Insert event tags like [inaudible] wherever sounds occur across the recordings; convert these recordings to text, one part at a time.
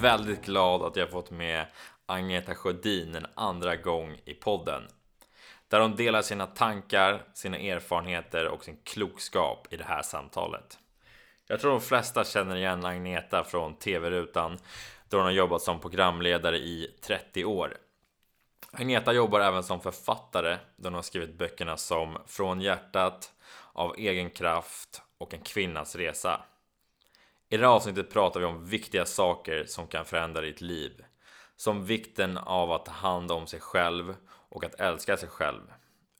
Väldigt glad att jag fått med Agneta Sjödin en andra gång i podden. Där hon delar sina tankar, sina erfarenheter och sin klokskap i det här samtalet. Jag tror de flesta känner igen Agneta från TV-rutan då hon har jobbat som programledare i 30 år. Agneta jobbar även som författare då hon har skrivit böckerna som Från hjärtat, Av egen kraft och En kvinnas resa. I det här avsnittet pratar vi om viktiga saker som kan förändra ditt liv. Som vikten av att ta hand om sig själv och att älska sig själv.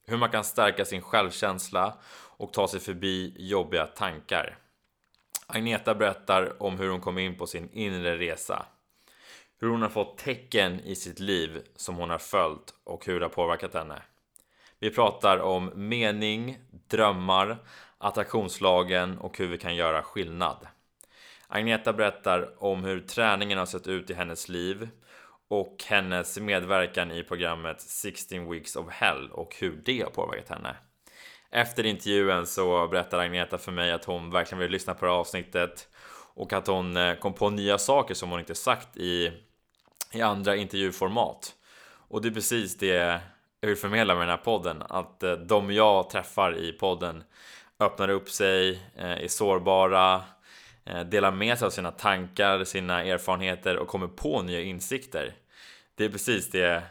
Hur man kan stärka sin självkänsla och ta sig förbi jobbiga tankar. Agneta berättar om hur hon kom in på sin inre resa. Hur hon har fått tecken i sitt liv som hon har följt och hur det har påverkat henne. Vi pratar om mening, drömmar, attraktionslagen och hur vi kan göra skillnad. Agneta berättar om hur träningen har sett ut i hennes liv och hennes medverkan i programmet 16 Weeks of Hell och hur det har påverkat henne. Efter intervjun så berättar Agneta för mig att hon verkligen vill lyssna på det här avsnittet och att hon eh, kom på nya saker som hon inte sagt i, i andra intervjuformat. Och det är precis det jag vill förmedla med den här podden, att eh, de jag träffar i podden öppnar upp sig, eh, är sårbara, delar med sig av sina tankar, sina erfarenheter och kommer på nya insikter. Det är precis det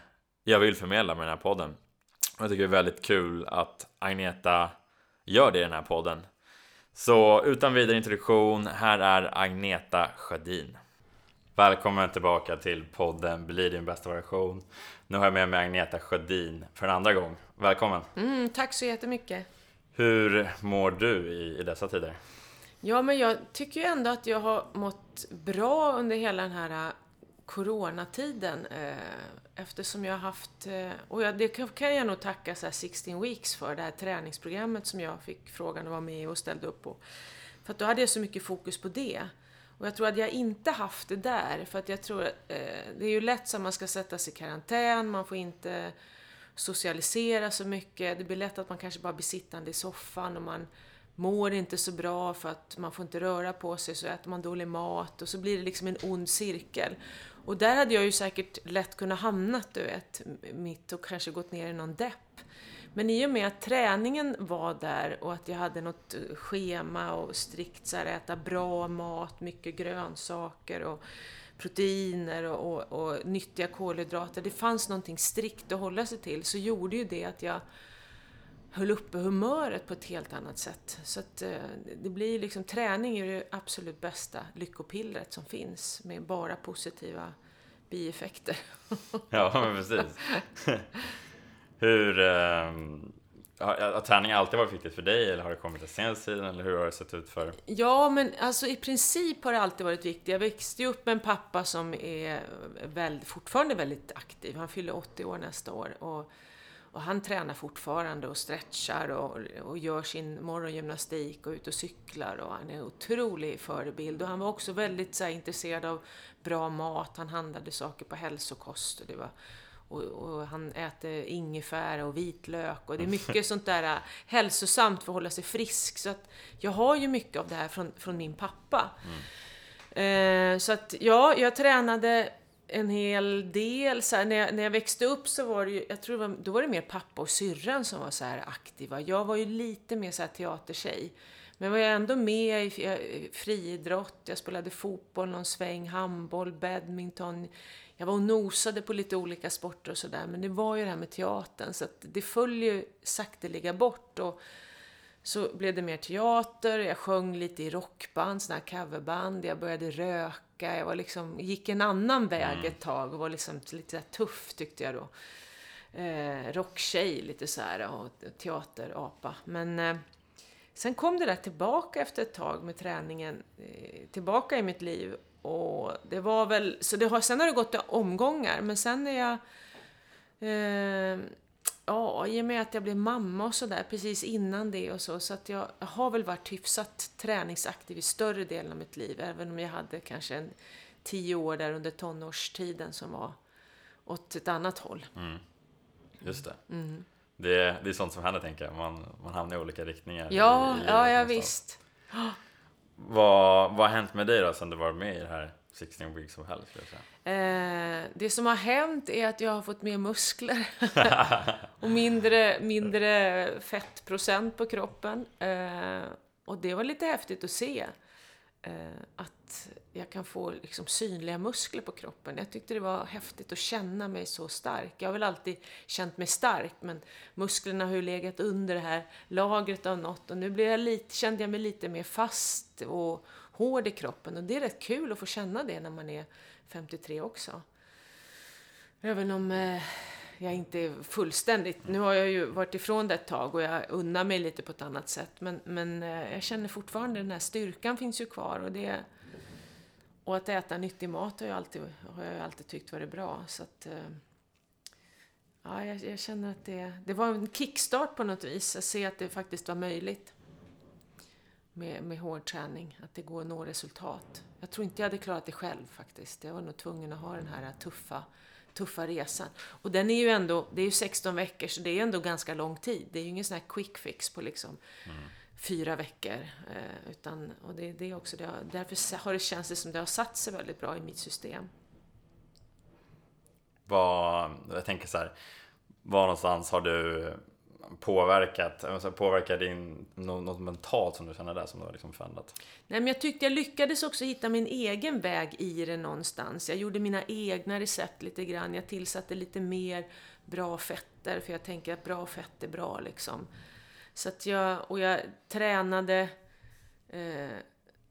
jag vill förmedla med den här podden. Jag tycker det är väldigt kul att Agneta gör det i den här podden. Så utan vidare introduktion, här är Agneta Sjödin. Välkommen tillbaka till podden Bli din bästa version. Nu har jag med mig Agneta Sjödin för en andra gång. Välkommen! Mm, tack så jättemycket! Hur mår du i, i dessa tider? Ja, men jag tycker ju ändå att jag har mått bra under hela den här äh, coronatiden eh, eftersom jag har haft, eh, och jag, det kan jag nog tacka så 16 Weeks för, det här träningsprogrammet som jag fick frågan att vara med i och ställde upp på. För att då hade jag så mycket fokus på det. Och jag tror att jag inte haft det där, för att jag tror eh, det är ju lätt så att man ska sätta sig i karantän, man får inte socialisera så mycket, det blir lätt att man kanske bara blir sittande i soffan och man mår inte så bra för att man får inte röra på sig, så äter man dålig mat och så blir det liksom en ond cirkel. Och där hade jag ju säkert lätt kunnat hamnat, du vet, mitt och kanske gått ner i någon depp. Men i och med att träningen var där och att jag hade något schema och strikt så här, äta bra mat, mycket grönsaker och proteiner och, och, och nyttiga kolhydrater. Det fanns någonting strikt att hålla sig till, så gjorde ju det att jag höll uppe humöret på ett helt annat sätt. Så att eh, det blir liksom, träning är det absolut bästa lyckopillret som finns med bara positiva bieffekter. [laughs] ja, men precis. [laughs] Hur, eh, har, har träning alltid varit viktigt för dig eller har det kommit den senaste tiden eller hur har det sett ut för? Ja, men alltså i princip har det alltid varit viktigt. Jag växte ju upp med en pappa som är väl, fortfarande väldigt aktiv. Han fyller 80 år nästa år. Och och han tränar fortfarande och stretchar och, och gör sin morgongymnastik och ut och cyklar och han är en otrolig förebild. Och han var också väldigt så här, intresserad av bra mat, han handlade saker på hälsokost. Och, det var, och, och, han äter ingefära och vitlök och det är mycket [laughs] sånt där äh, hälsosamt för att hålla sig frisk. Så att jag har ju mycket av det här från, från min pappa. Mm. Eh, så att ja, jag tränade en hel del. Så här, när, jag, när jag växte upp så var det ju, jag tror det var, då var det mer pappa och syrran som var så här aktiva. Jag var ju lite mer så här teatertjej. Men var jag ändå med i eh, friidrott, jag spelade fotboll någon sväng, handboll, badminton. Jag var och nosade på lite olika sporter och sådär. Men det var ju det här med teatern, så att det följer ju sakteliga bort. Och så blev det mer teater, jag sjöng lite i rockband, sådana här coverband, jag började röka, jag var liksom, gick en annan väg mm. ett tag och var liksom lite tuff tyckte jag då. Eh, rocktjej lite så här och teaterapa. Men eh, sen kom det där tillbaka efter ett tag med träningen, eh, tillbaka i mitt liv. och det var väl, så det har, sen har det gått omgångar, men sen när jag eh, Ja, i och med att jag blev mamma och sådär precis innan det och så, så att jag, jag har väl varit hyfsat träningsaktiv i större delen av mitt liv, även om jag hade kanske en tio år där under tonårstiden som var åt ett annat håll. Mm. Just det. Mm. det. Det är sånt som händer tänker jag, man, man hamnar i olika riktningar. Ja, i, i ja, ja visst. Vad, vad har hänt med dig då sen du var med i det här 16 weeks of hell? Skulle jag säga? Eh, det som har hänt är att jag har fått mer muskler [laughs] och mindre, mindre fettprocent på kroppen. Eh, och det var lite häftigt att se. Eh, att jag kan få liksom synliga muskler på kroppen. Jag tyckte det var häftigt att känna mig så stark. Jag har väl alltid känt mig stark, men musklerna har ju legat under det här lagret av något. Och nu blev jag lite, kände jag mig lite mer fast och hård i kroppen. Och det är rätt kul att få känna det när man är 53 också. Även om eh, jag inte är fullständigt... Nu har jag ju varit ifrån det ett tag och jag unnar mig lite på ett annat sätt. Men, men eh, jag känner fortfarande den här styrkan finns ju kvar. Och, det, och att äta nyttig mat har jag alltid, har jag alltid tyckt varit bra. Så att, eh, ja, jag, jag känner att det, det var en kickstart på något vis. Att se att det faktiskt var möjligt med, med hård träning, att det går att nå resultat. Jag tror inte jag hade klarat det själv faktiskt. Jag var nog tvungen att ha den här tuffa, tuffa resan. Och den är ju ändå, det är ju 16 veckor, så det är ju ändå ganska lång tid. Det är ju ingen sån här quick fix på liksom mm. fyra veckor. Eh, utan, och det, det är också det, därför har det känts det som det har satt sig väldigt bra i mitt system. Vad, jag tänker så här, var någonstans har du påverkat, alltså påverkat din, något mentalt som du känner där som du har liksom förändrat? Nej, men jag tyckte jag lyckades också hitta min egen väg i det någonstans. Jag gjorde mina egna recept lite grann. Jag tillsatte lite mer bra fetter, för jag tänker att bra fett är bra liksom. Så att jag, och jag tränade eh,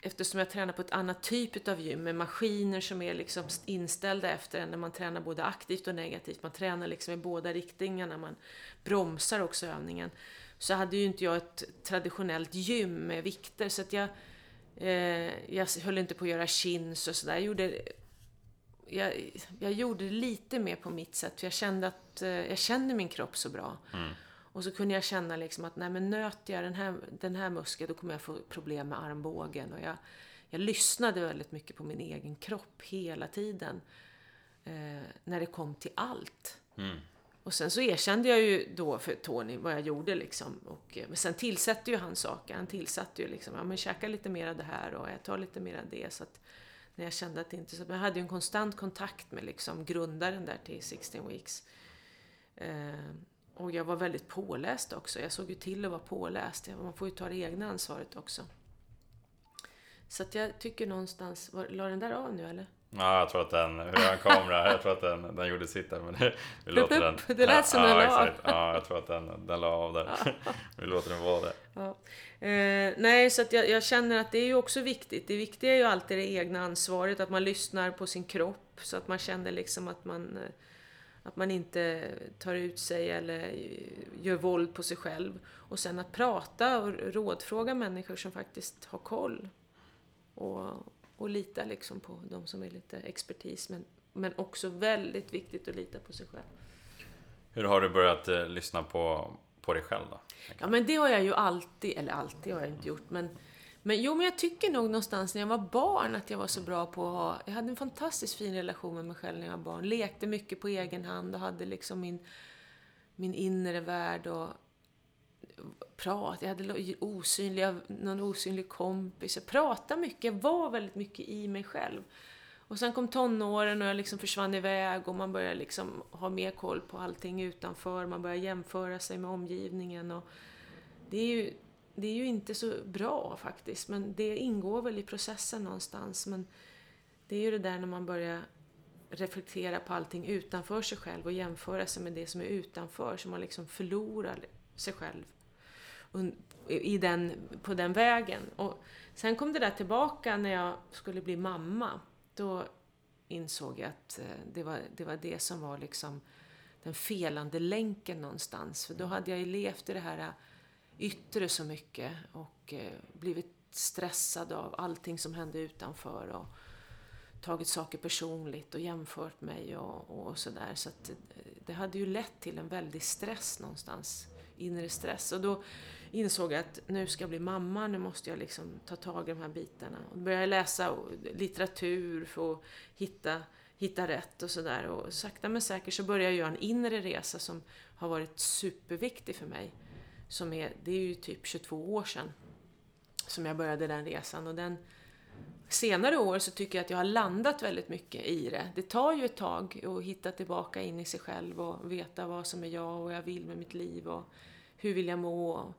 eftersom jag tränar på ett annat typ av gym med maskiner som är liksom inställda efter en när man tränar både aktivt och negativt. Man tränar liksom i båda riktningarna, man bromsar också övningen. Så hade ju inte jag ett traditionellt gym med vikter så att jag, eh, jag höll inte på att göra chins och sådär. Jag gjorde, jag, jag gjorde lite mer på mitt sätt för jag kände att eh, jag kände min kropp så bra. Mm. Och så kunde jag känna liksom att nej men nöter jag den här, den här muskeln då kommer jag få problem med armbågen. Och jag, jag lyssnade väldigt mycket på min egen kropp hela tiden. Eh, när det kom till allt. Mm. Och sen så erkände jag ju då för Tony vad jag gjorde liksom. Och, eh, men sen tillsatte ju han saker. Han tillsatte ju liksom, ja men käka lite mer av det här och jag tar lite mer av det. Så att när jag kände att det inte så, men jag hade ju en konstant kontakt med liksom grundaren där till 16 Weeks. Eh, och jag var väldigt påläst också. Jag såg ju till att vara påläst. Man får ju ta det egna ansvaret också. Så att jag tycker någonstans... Var, la den där av nu eller? Ja, jag tror att den... Hur är en kamera? Jag tror att den, den gjorde sitt där. Men det, vi låter den... Det lät som ja, den la av. Ja, jag tror att den, den la av där. [laughs] vi låter den vara där. Ja. Eh, nej, så att jag, jag, känner att det är ju också viktigt. Det viktiga är ju alltid det egna ansvaret. Att man lyssnar på sin kropp. Så att man känner liksom att man... Eh, att man inte tar ut sig eller gör våld på sig själv. Och sen att prata och rådfråga människor som faktiskt har koll. Och, och lita liksom på de som är lite expertis. Men, men också väldigt viktigt att lita på sig själv. Hur har du börjat eh, lyssna på, på dig själv då? Ja men det har jag ju alltid, eller alltid har jag inte gjort, men men jo, men jag tycker nog någonstans när jag var barn att jag var så bra på att ha... Jag hade en fantastiskt fin relation med mig själv när jag var barn. Lekte mycket på egen hand och hade liksom min, min inre värld och prat. Jag hade osynliga, någon osynlig kompis. Jag pratade mycket. Jag var väldigt mycket i mig själv. Och sen kom tonåren och jag liksom försvann iväg och man började liksom ha mer koll på allting utanför. Man började jämföra sig med omgivningen. Och det är ju det är ju inte så bra faktiskt, men det ingår väl i processen någonstans. Men det är ju det där när man börjar reflektera på allting utanför sig själv och jämföra sig med det som är utanför, så man liksom förlorar sig själv i den, på den vägen. Och sen kom det där tillbaka när jag skulle bli mamma. Då insåg jag att eh, det var det, var det som var liksom den felande länken någonstans. För då hade jag ju levt i det här eh, yttre så mycket och eh, blivit stressad av allting som hände utanför. Och, tagit saker personligt och jämfört mig och, och sådär. Så att eh, det hade ju lett till en väldig stress någonstans, inre stress. Och då insåg jag att nu ska jag bli mamma, nu måste jag liksom ta tag i de här bitarna. Och började jag läsa litteratur för att hitta, hitta rätt och sådär. Och sakta men säkert så började jag göra en inre resa som har varit superviktig för mig. Som är, det är ju typ 22 år sedan som jag började den resan. Och den, senare år så tycker jag att jag har landat väldigt mycket i det. Det tar ju ett tag att hitta tillbaka in i sig själv och veta vad som är jag och vad jag vill med mitt liv och hur vill jag må och,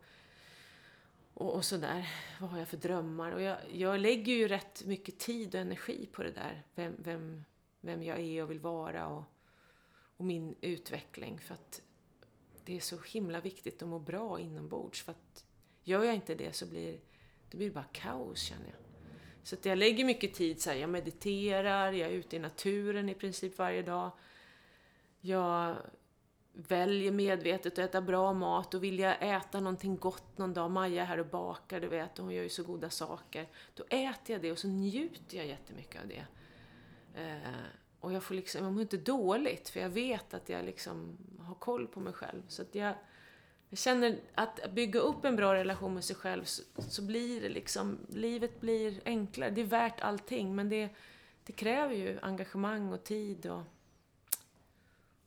och, och sådär. Vad har jag för drömmar? Och jag, jag lägger ju rätt mycket tid och energi på det där. Vem, vem, vem jag är och vill vara och, och min utveckling. För att det är så himla viktigt att må bra inombords. För att gör jag inte det så blir det blir bara kaos känner jag. Så att jag lägger mycket tid så här, jag mediterar, jag är ute i naturen i princip varje dag. Jag väljer medvetet att äta bra mat och vill jag äta någonting gott någon dag, Maja är här och bakar, du vet, och hon gör ju så goda saker. Då äter jag det och så njuter jag jättemycket av det. Eh, och jag får liksom, jag mår inte dåligt för jag vet att jag liksom har koll på mig själv. Så att jag, jag känner att bygga upp en bra relation med sig själv så, så, blir det liksom, livet blir enklare. Det är värt allting men det, det kräver ju engagemang och tid och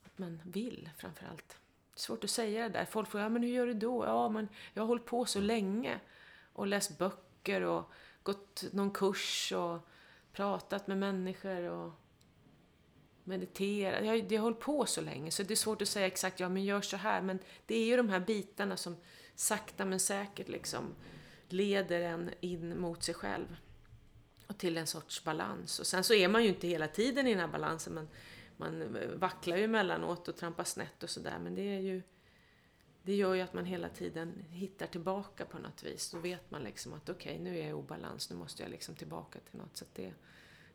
att man vill framförallt. Det är svårt att säga det där. Folk frågar, ja men hur gör du då? Ja men jag har hållit på så länge och läst böcker och gått någon kurs och pratat med människor och meditera. Jag, jag har hållit på så länge så det är svårt att säga exakt, ja men gör så här. Men det är ju de här bitarna som sakta men säkert liksom leder en in mot sig själv. Och till en sorts balans. Och sen så är man ju inte hela tiden i den här balansen. Man, man eh, vacklar ju emellanåt och trampar snett och sådär. Men det är ju det gör ju att man hela tiden hittar tillbaka på något vis. Då vet man liksom att okej, okay, nu är jag i obalans, nu måste jag liksom tillbaka till något. Så att det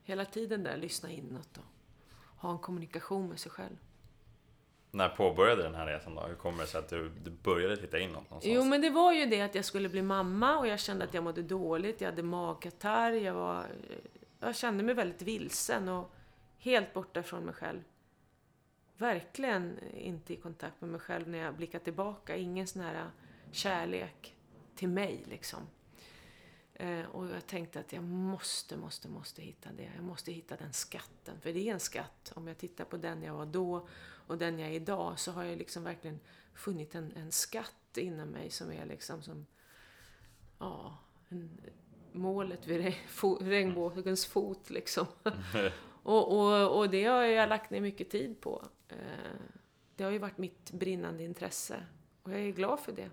hela tiden där, lyssna inåt då ha en kommunikation med sig själv. När påbörjade den här resan då? Hur kommer det sig att du, du började titta inåt någonstans? Jo, men det var ju det att jag skulle bli mamma och jag kände att jag mådde dåligt. Jag hade magkatarr, jag var... Jag kände mig väldigt vilsen och helt borta från mig själv. Verkligen inte i kontakt med mig själv när jag blickar tillbaka. Ingen sån här kärlek till mig liksom. Eh, och jag tänkte att jag måste, måste, måste hitta det. Jag måste hitta den skatten. För det är en skatt. Om jag tittar på den jag var då och den jag är idag så har jag liksom verkligen funnit en, en skatt inom mig som är liksom som... Ja, en, målet vid regnbågens fot liksom. [laughs] och, och, och det har jag lagt ner mycket tid på. Eh, det har ju varit mitt brinnande intresse. Och jag är glad för det.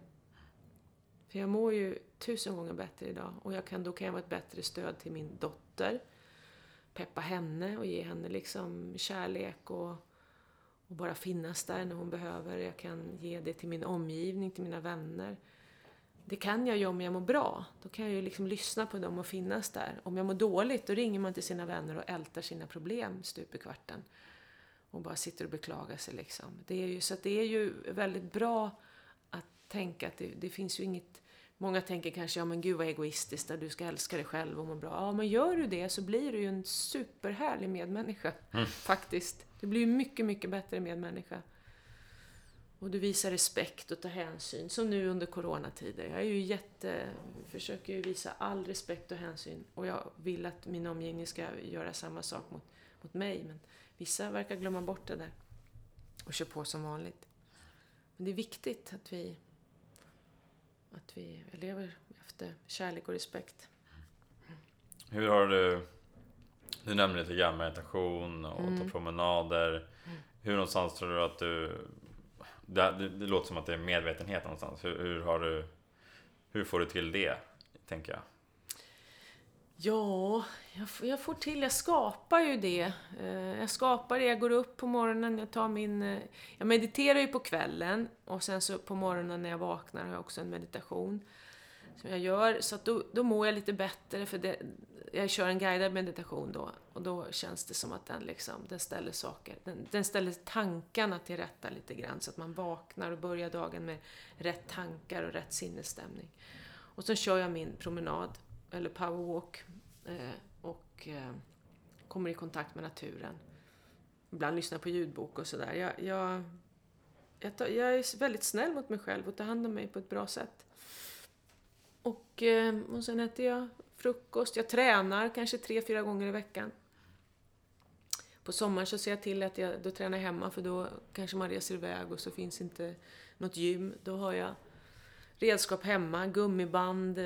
För jag mår ju tusen gånger bättre idag och jag kan, då kan jag vara ett bättre stöd till min dotter. Peppa henne och ge henne liksom kärlek och, och bara finnas där när hon behöver. Jag kan ge det till min omgivning, till mina vänner. Det kan jag ju om jag mår bra. Då kan jag ju liksom lyssna på dem och finnas där. Om jag mår dåligt, då ringer man till sina vänner och ältar sina problem stup i kvarten. Och bara sitter och beklagar sig liksom. Det är ju, så det är ju väldigt bra att tänka att det, det finns ju inget Många tänker kanske, ja men gud vad egoistiskt, att du ska älska dig själv och må bra. Ja, men gör du det så blir du ju en superhärlig medmänniska. Mm. Faktiskt. Du blir ju mycket, mycket bättre medmänniska. Och du visar respekt och tar hänsyn, som nu under coronatider. Jag är ju jätte... försöker ju visa all respekt och hänsyn. Och jag vill att min omgivning ska göra samma sak mot, mot mig. Men vissa verkar glömma bort det där. Och kör på som vanligt. Men det är viktigt att vi att vi lever efter kärlek och respekt. Hur har du... Du nämnde lite grann meditation och mm. ta promenader. Mm. Hur någonstans tror du att du... Det, det, det, låter som att det är medvetenhet någonstans. Hur, hur, har du... Hur får du till det, tänker jag? Ja, jag, jag, får till, jag skapar ju det. Eh, jag skapar det, jag går upp på morgonen, jag tar min... Eh, jag mediterar ju på kvällen och sen så på morgonen när jag vaknar har jag också en meditation som jag gör. Så att då, då mår jag lite bättre för det, jag kör en guidad meditation då och då känns det som att den liksom, den ställer saker, den, den ställer tankarna till rätta lite grann så att man vaknar och börjar dagen med rätt tankar och rätt sinnesstämning. Och så kör jag min promenad, eller powerwalk, eh, och eh, kommer i kontakt med naturen. Ibland lyssnar på ljudbok och sådär. Jag, jag, jag, tar, jag är väldigt snäll mot mig själv och tar hand om mig på ett bra sätt. Och, eh, och sen äter jag frukost. Jag tränar kanske tre, fyra gånger i veckan. På sommaren så ser jag till att jag då tränar hemma för då kanske man reser iväg och så finns inte något gym. Då har jag redskap hemma, gummiband,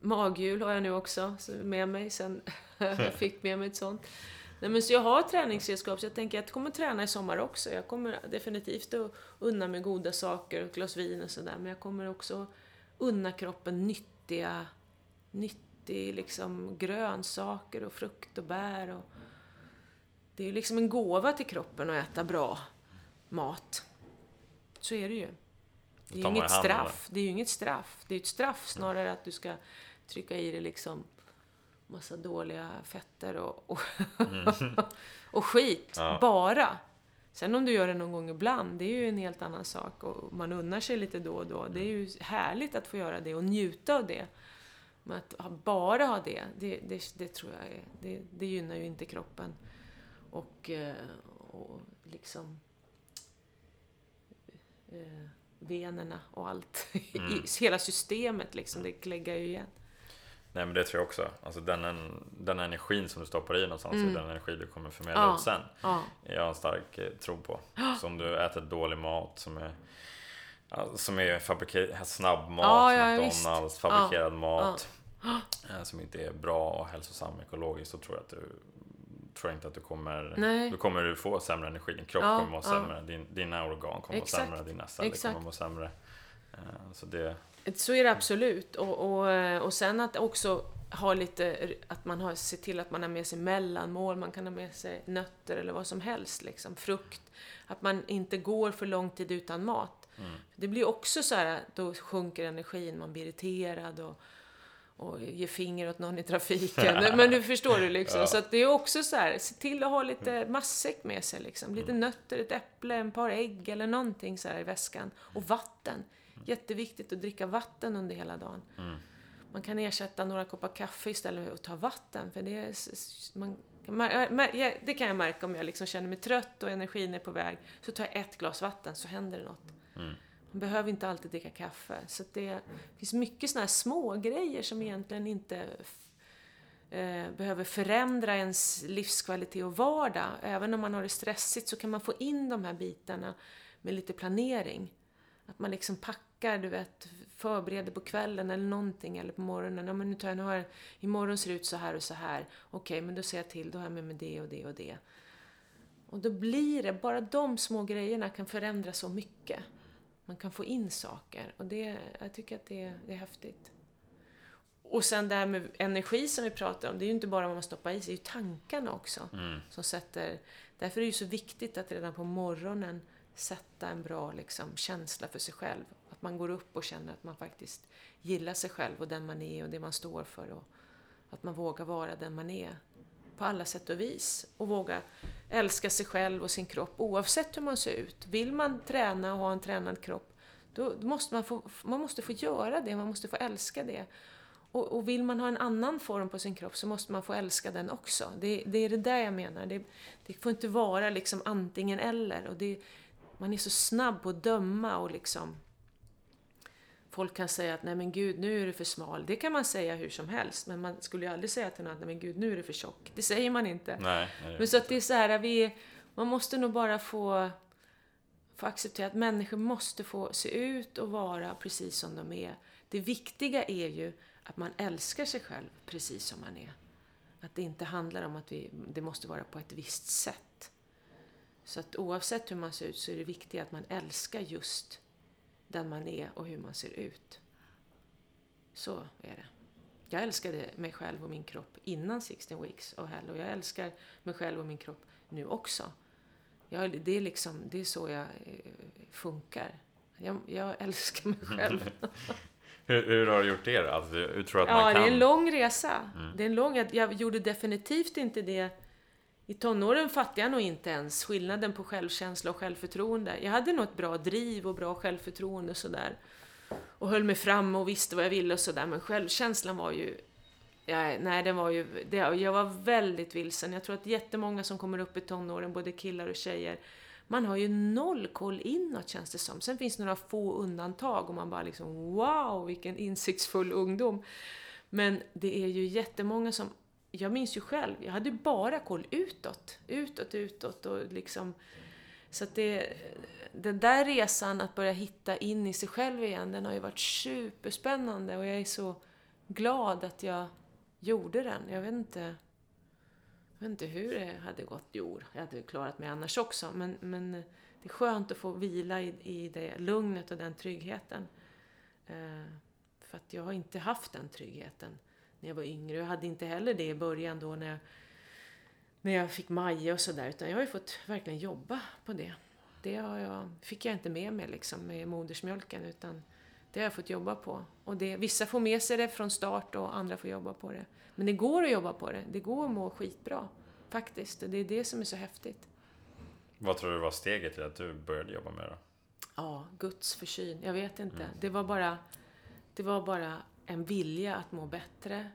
maghjul har jag nu också med mig sen [laughs] jag fick med mig ett sånt. Nej, men så jag har träningsredskap så jag tänker att jag kommer träna i sommar också. Jag kommer definitivt att unna mig goda saker, ett glas vin och sådär. Men jag kommer också unna kroppen nyttiga, nyttig liksom grönsaker och frukt och bär. Och det är ju liksom en gåva till kroppen att äta bra mat. Så är det ju. Det är ju inget straff. Det är ju inget straff. Det är ett straff snarare att du ska trycka i dig liksom massa dåliga fetter och, och, mm. [laughs] och skit. Ja. Bara. Sen om du gör det någon gång ibland, det är ju en helt annan sak. Och man unnar sig lite då och då. Det är ju härligt att få göra det och njuta av det. Men att bara ha det, det, det, det tror jag är, det, det gynnar ju inte kroppen. Och, eh, och liksom eh, venerna och allt. [laughs] Mm. hela systemet liksom, det kläggar ju igen. Nej men det tror jag också. Alltså den, den energin som du stoppar i någonstans mm. den energi du kommer förmedla ja. ut sen. Ja. Jag har en stark eh, tro på. [gasps] Så om du äter dålig mat som är som är fabrikerad, snabbmat, ja, ja, McDonalds, visst. fabrikerad mat [gasps] eh, som inte är bra och hälsosam ekologiskt så tror jag att du tror jag inte att du kommer, Nej. då kommer du få sämre energi. Din kropp kommer må sämre, din, dina organ kommer Exakt. må sämre, dina celler Exakt. kommer må sämre. Eh, så det, så är det absolut. Och, och, och sen att också ha lite, att man har, ser till att man har med sig mellanmål, man kan ha med sig nötter eller vad som helst, liksom, frukt. Att man inte går för lång tid utan mat. Mm. Det blir också så här, då sjunker energin, man blir irriterad och, och ger finger åt någon i trafiken. [laughs] Men du förstår du liksom. Ja. Så att det är också så här, se till att ha lite matsäck med sig liksom. Lite mm. nötter, ett äpple, en par ägg eller någonting så här i väskan. Och vatten. Jätteviktigt att dricka vatten under hela dagen. Mm. Man kan ersätta några koppar kaffe istället för att ta vatten. För det, är, man, det kan jag märka om jag liksom känner mig trött och energin är på väg. Så tar jag ett glas vatten så händer det något. Mm. Man behöver inte alltid dricka kaffe. Så det finns mycket sådana här små grejer som egentligen inte eh, behöver förändra ens livskvalitet och vardag. Även om man har det stressigt så kan man få in de här bitarna med lite planering. Att man liksom packar, du vet, förbereder på kvällen eller någonting eller på morgonen. Ja, men nu tar jag, nu har, imorgon ser det ut så här och så här. Okej, men då ser jag till, då har jag med mig det och det och det. Och då blir det, bara de små grejerna kan förändra så mycket. Man kan få in saker och det, jag tycker att det, det är häftigt. Och sen det här med energi som vi pratar om, det är ju inte bara vad man stoppar i sig, det är ju tankarna också. Mm. Som sätter, därför är det ju så viktigt att redan på morgonen sätta en bra liksom, känsla för sig själv. Att man går upp och känner att man faktiskt gillar sig själv och den man är och det man står för. Och att man vågar vara den man är på alla sätt och vis. Och våga älska sig själv och sin kropp oavsett hur man ser ut. Vill man träna och ha en tränad kropp, då måste man få, man måste få göra det, man måste få älska det. Och, och, vill man ha en annan form på sin kropp så måste man få älska den också. Det, det är det där jag menar. Det, det får inte vara liksom antingen eller. Och det, man är så snabb på att döma och liksom Folk kan säga att nej men gud, nu är du för smal. Det kan man säga hur som helst. Men man skulle ju aldrig säga till någon att nej men gud, nu är du för tjock. Det säger man inte. Nej, nej, men så att det är så här, vi, man måste nog bara få, få acceptera att människor måste få se ut och vara precis som de är. Det viktiga är ju att man älskar sig själv precis som man är. Att det inte handlar om att vi, det måste vara på ett visst sätt. Så att oavsett hur man ser ut så är det viktigt att man älskar just den man är och hur man ser ut. Så är det. Jag älskade mig själv och min kropp innan 16 weeks of hell och jag älskar mig själv och min kropp nu också. Jag, det, är liksom, det är så jag eh, funkar. Jag, jag [laughs] älskar mig själv. [laughs] hur, hur, har du gjort det alltså, hur tror att ja, man kan... det är en lång resa. Mm. Det är en lång, jag, jag gjorde definitivt inte det i tonåren fattade jag nog inte ens skillnaden på självkänsla och självförtroende. Jag hade nog ett bra driv och bra självförtroende och sådär. Och höll mig fram och visste vad jag ville och sådär. Men självkänslan var ju Ja, nej, den var ju, det, jag var väldigt vilsen. Jag tror att jättemånga som kommer upp i tonåren, både killar och tjejer, man har ju noll koll inåt känns det som. Sen finns det några få undantag och man bara liksom wow, vilken insiktsfull ungdom. Men det är ju jättemånga som, jag minns ju själv, jag hade bara koll utåt. Utåt, utåt och liksom så att det, den där resan att börja hitta in i sig själv igen, den har ju varit superspännande och jag är så glad att jag gjorde den. Jag vet inte, jag vet inte hur det hade gått. Jo, jag hade klarat mig annars också. Men, men det är skönt att få vila i, i det lugnet och den tryggheten. Eh, för att jag har inte haft den tryggheten när jag var yngre. Jag hade inte heller det i början då när jag, när jag fick Maja och sådär. Utan jag har ju fått verkligen jobba på det. Det har jag, fick jag inte med mig liksom med modersmjölken utan det har jag fått jobba på. Och det, vissa får med sig det från start och andra får jobba på det. Men det går att jobba på det. Det går att må skitbra. Faktiskt. Och det är det som är så häftigt. Vad tror du var steget till att du började jobba med det? Ja, Guds försyn. Jag vet inte. Mm. Det var bara det var bara en vilja att må bättre.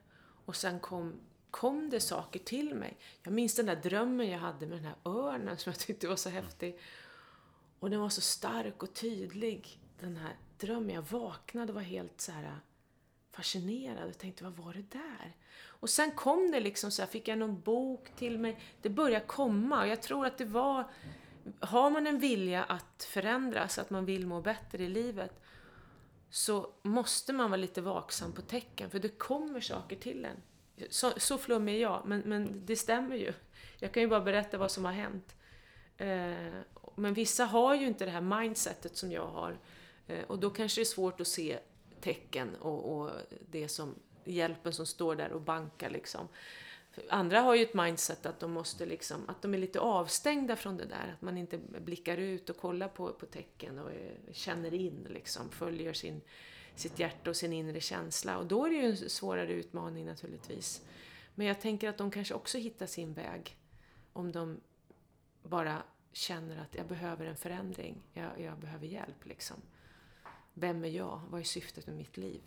Och sen kom, kom det saker till mig. Jag minns den där drömmen jag hade med den här örnen som jag tyckte var så häftig. Och den var så stark och tydlig, den här drömmen. Jag vaknade och var helt så här fascinerad och tänkte, vad var det där? Och sen kom det liksom så här, fick jag någon bok till mig. Det började komma och jag tror att det var, har man en vilja att förändras, att man vill må bättre i livet, så måste man vara lite vaksam på tecken, för det kommer saker till en. Så, så flummig är jag, men, men det stämmer ju. Jag kan ju bara berätta vad som har hänt. Eh, men vissa har ju inte det här mindsetet som jag har. Eh, och då kanske det är svårt att se tecken och, och det som, hjälpen som står där och bankar liksom. Andra har ju ett mindset att de måste liksom, att de är lite avstängda från det där. Att man inte blickar ut och kollar på, på tecken och eh, känner in liksom, följer sin, sitt hjärta och sin inre känsla. Och då är det ju en svårare utmaning naturligtvis. Men jag tänker att de kanske också hittar sin väg. Om de bara känner att jag behöver en förändring, jag, jag behöver hjälp liksom. Vem är jag? Vad är syftet med mitt liv?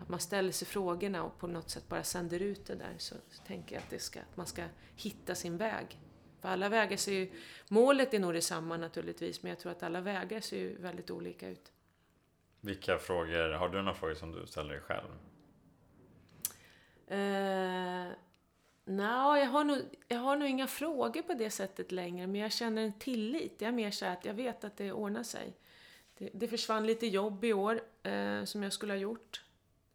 Att man ställer sig frågorna och på något sätt bara sänder ut det där så, så tänker jag att, det ska, att man ska hitta sin väg. För alla vägar ser ju, målet är nog detsamma naturligtvis, men jag tror att alla vägar ser ju väldigt olika ut. Vilka frågor, har du några frågor som du ställer dig själv? Uh, Nej, jag, har nog, jag har nog inga frågor på det sättet längre, men jag känner en tillit. Jag är mer så att jag vet att det ordnar sig. Det, det försvann lite jobb i år eh, som jag skulle ha gjort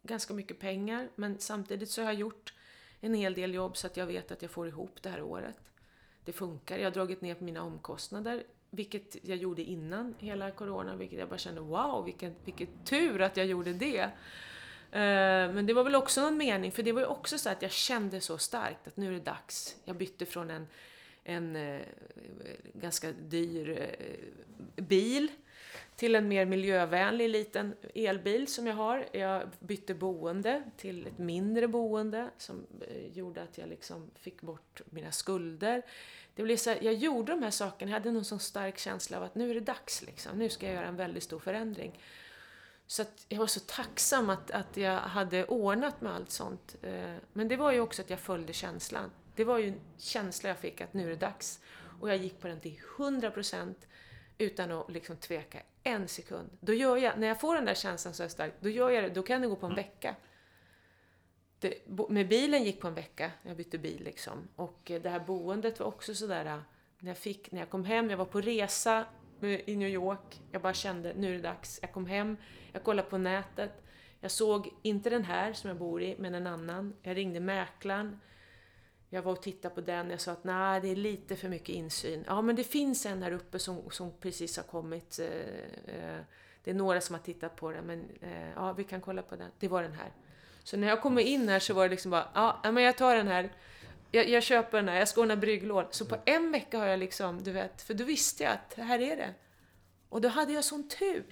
ganska mycket pengar men samtidigt så har jag gjort en hel del jobb så att jag vet att jag får ihop det här året. Det funkar. Jag har dragit ner på mina omkostnader, vilket jag gjorde innan hela corona, vilket jag bara kände wow, vilken, vilken tur att jag gjorde det. Eh, men det var väl också någon mening, för det var ju också så att jag kände så starkt att nu är det dags. Jag bytte från en, en eh, ganska dyr eh, bil till en mer miljövänlig liten elbil som jag har. Jag bytte boende till ett mindre boende som eh, gjorde att jag liksom fick bort mina skulder. Det blev så här, jag gjorde de här sakerna, jag hade någon sån stark känsla av att nu är det dags liksom. Nu ska jag göra en väldigt stor förändring. Så att jag var så tacksam att, att jag hade ordnat med allt sånt. Eh, men det var ju också att jag följde känslan. Det var ju en känsla jag fick att nu är det dags. Och jag gick på den till 100% utan att liksom tveka en sekund. Då gör jag, när jag får den där känslan så starkt, då gör jag det, då kan det gå på en mm. vecka. Det, med bilen gick på en vecka, jag bytte bil liksom. Och eh, det här boendet var också sådär, eh, när jag, fick, när jag kom hem, jag var på resa i New York, jag bara kände, nu är det dags. Jag kom hem, jag kollade på nätet, jag såg, inte den här som jag bor i, men en annan. Jag ringde mäklaren, jag var och tittade på den, jag sa att nej, det är lite för mycket insyn. Ja, men det finns en här uppe som, som precis har kommit. Eh, eh, det är några som har tittat på den, men eh, ja, vi kan kolla på den. Det var den här. Så när jag kom in här så var det liksom bara, ja, men jag tar den här. Jag, jag köper den här, jag ska ordna brygglån. Så på en vecka har jag liksom, du vet, för då visste jag att här är det. Och då hade jag sån tur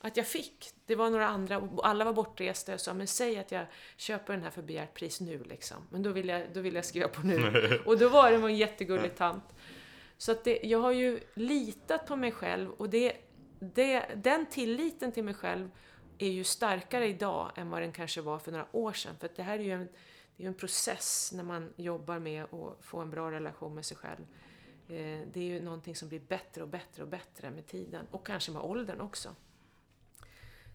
att jag fick. Det var några andra, alla var bortresta. Jag sa, men säg att jag köper den här för begärt pris nu liksom. Men då vill jag, då vill jag skriva på nu. [laughs] och då var det en jättegullig tant. Så att det, jag har ju litat på mig själv och det, det, den tilliten till mig själv är ju starkare idag än vad den kanske var för några år sedan. För det här är ju en, det är en process när man jobbar med att få en bra relation med sig själv. Eh, det är ju någonting som blir bättre och bättre och bättre med tiden. Och kanske med åldern också.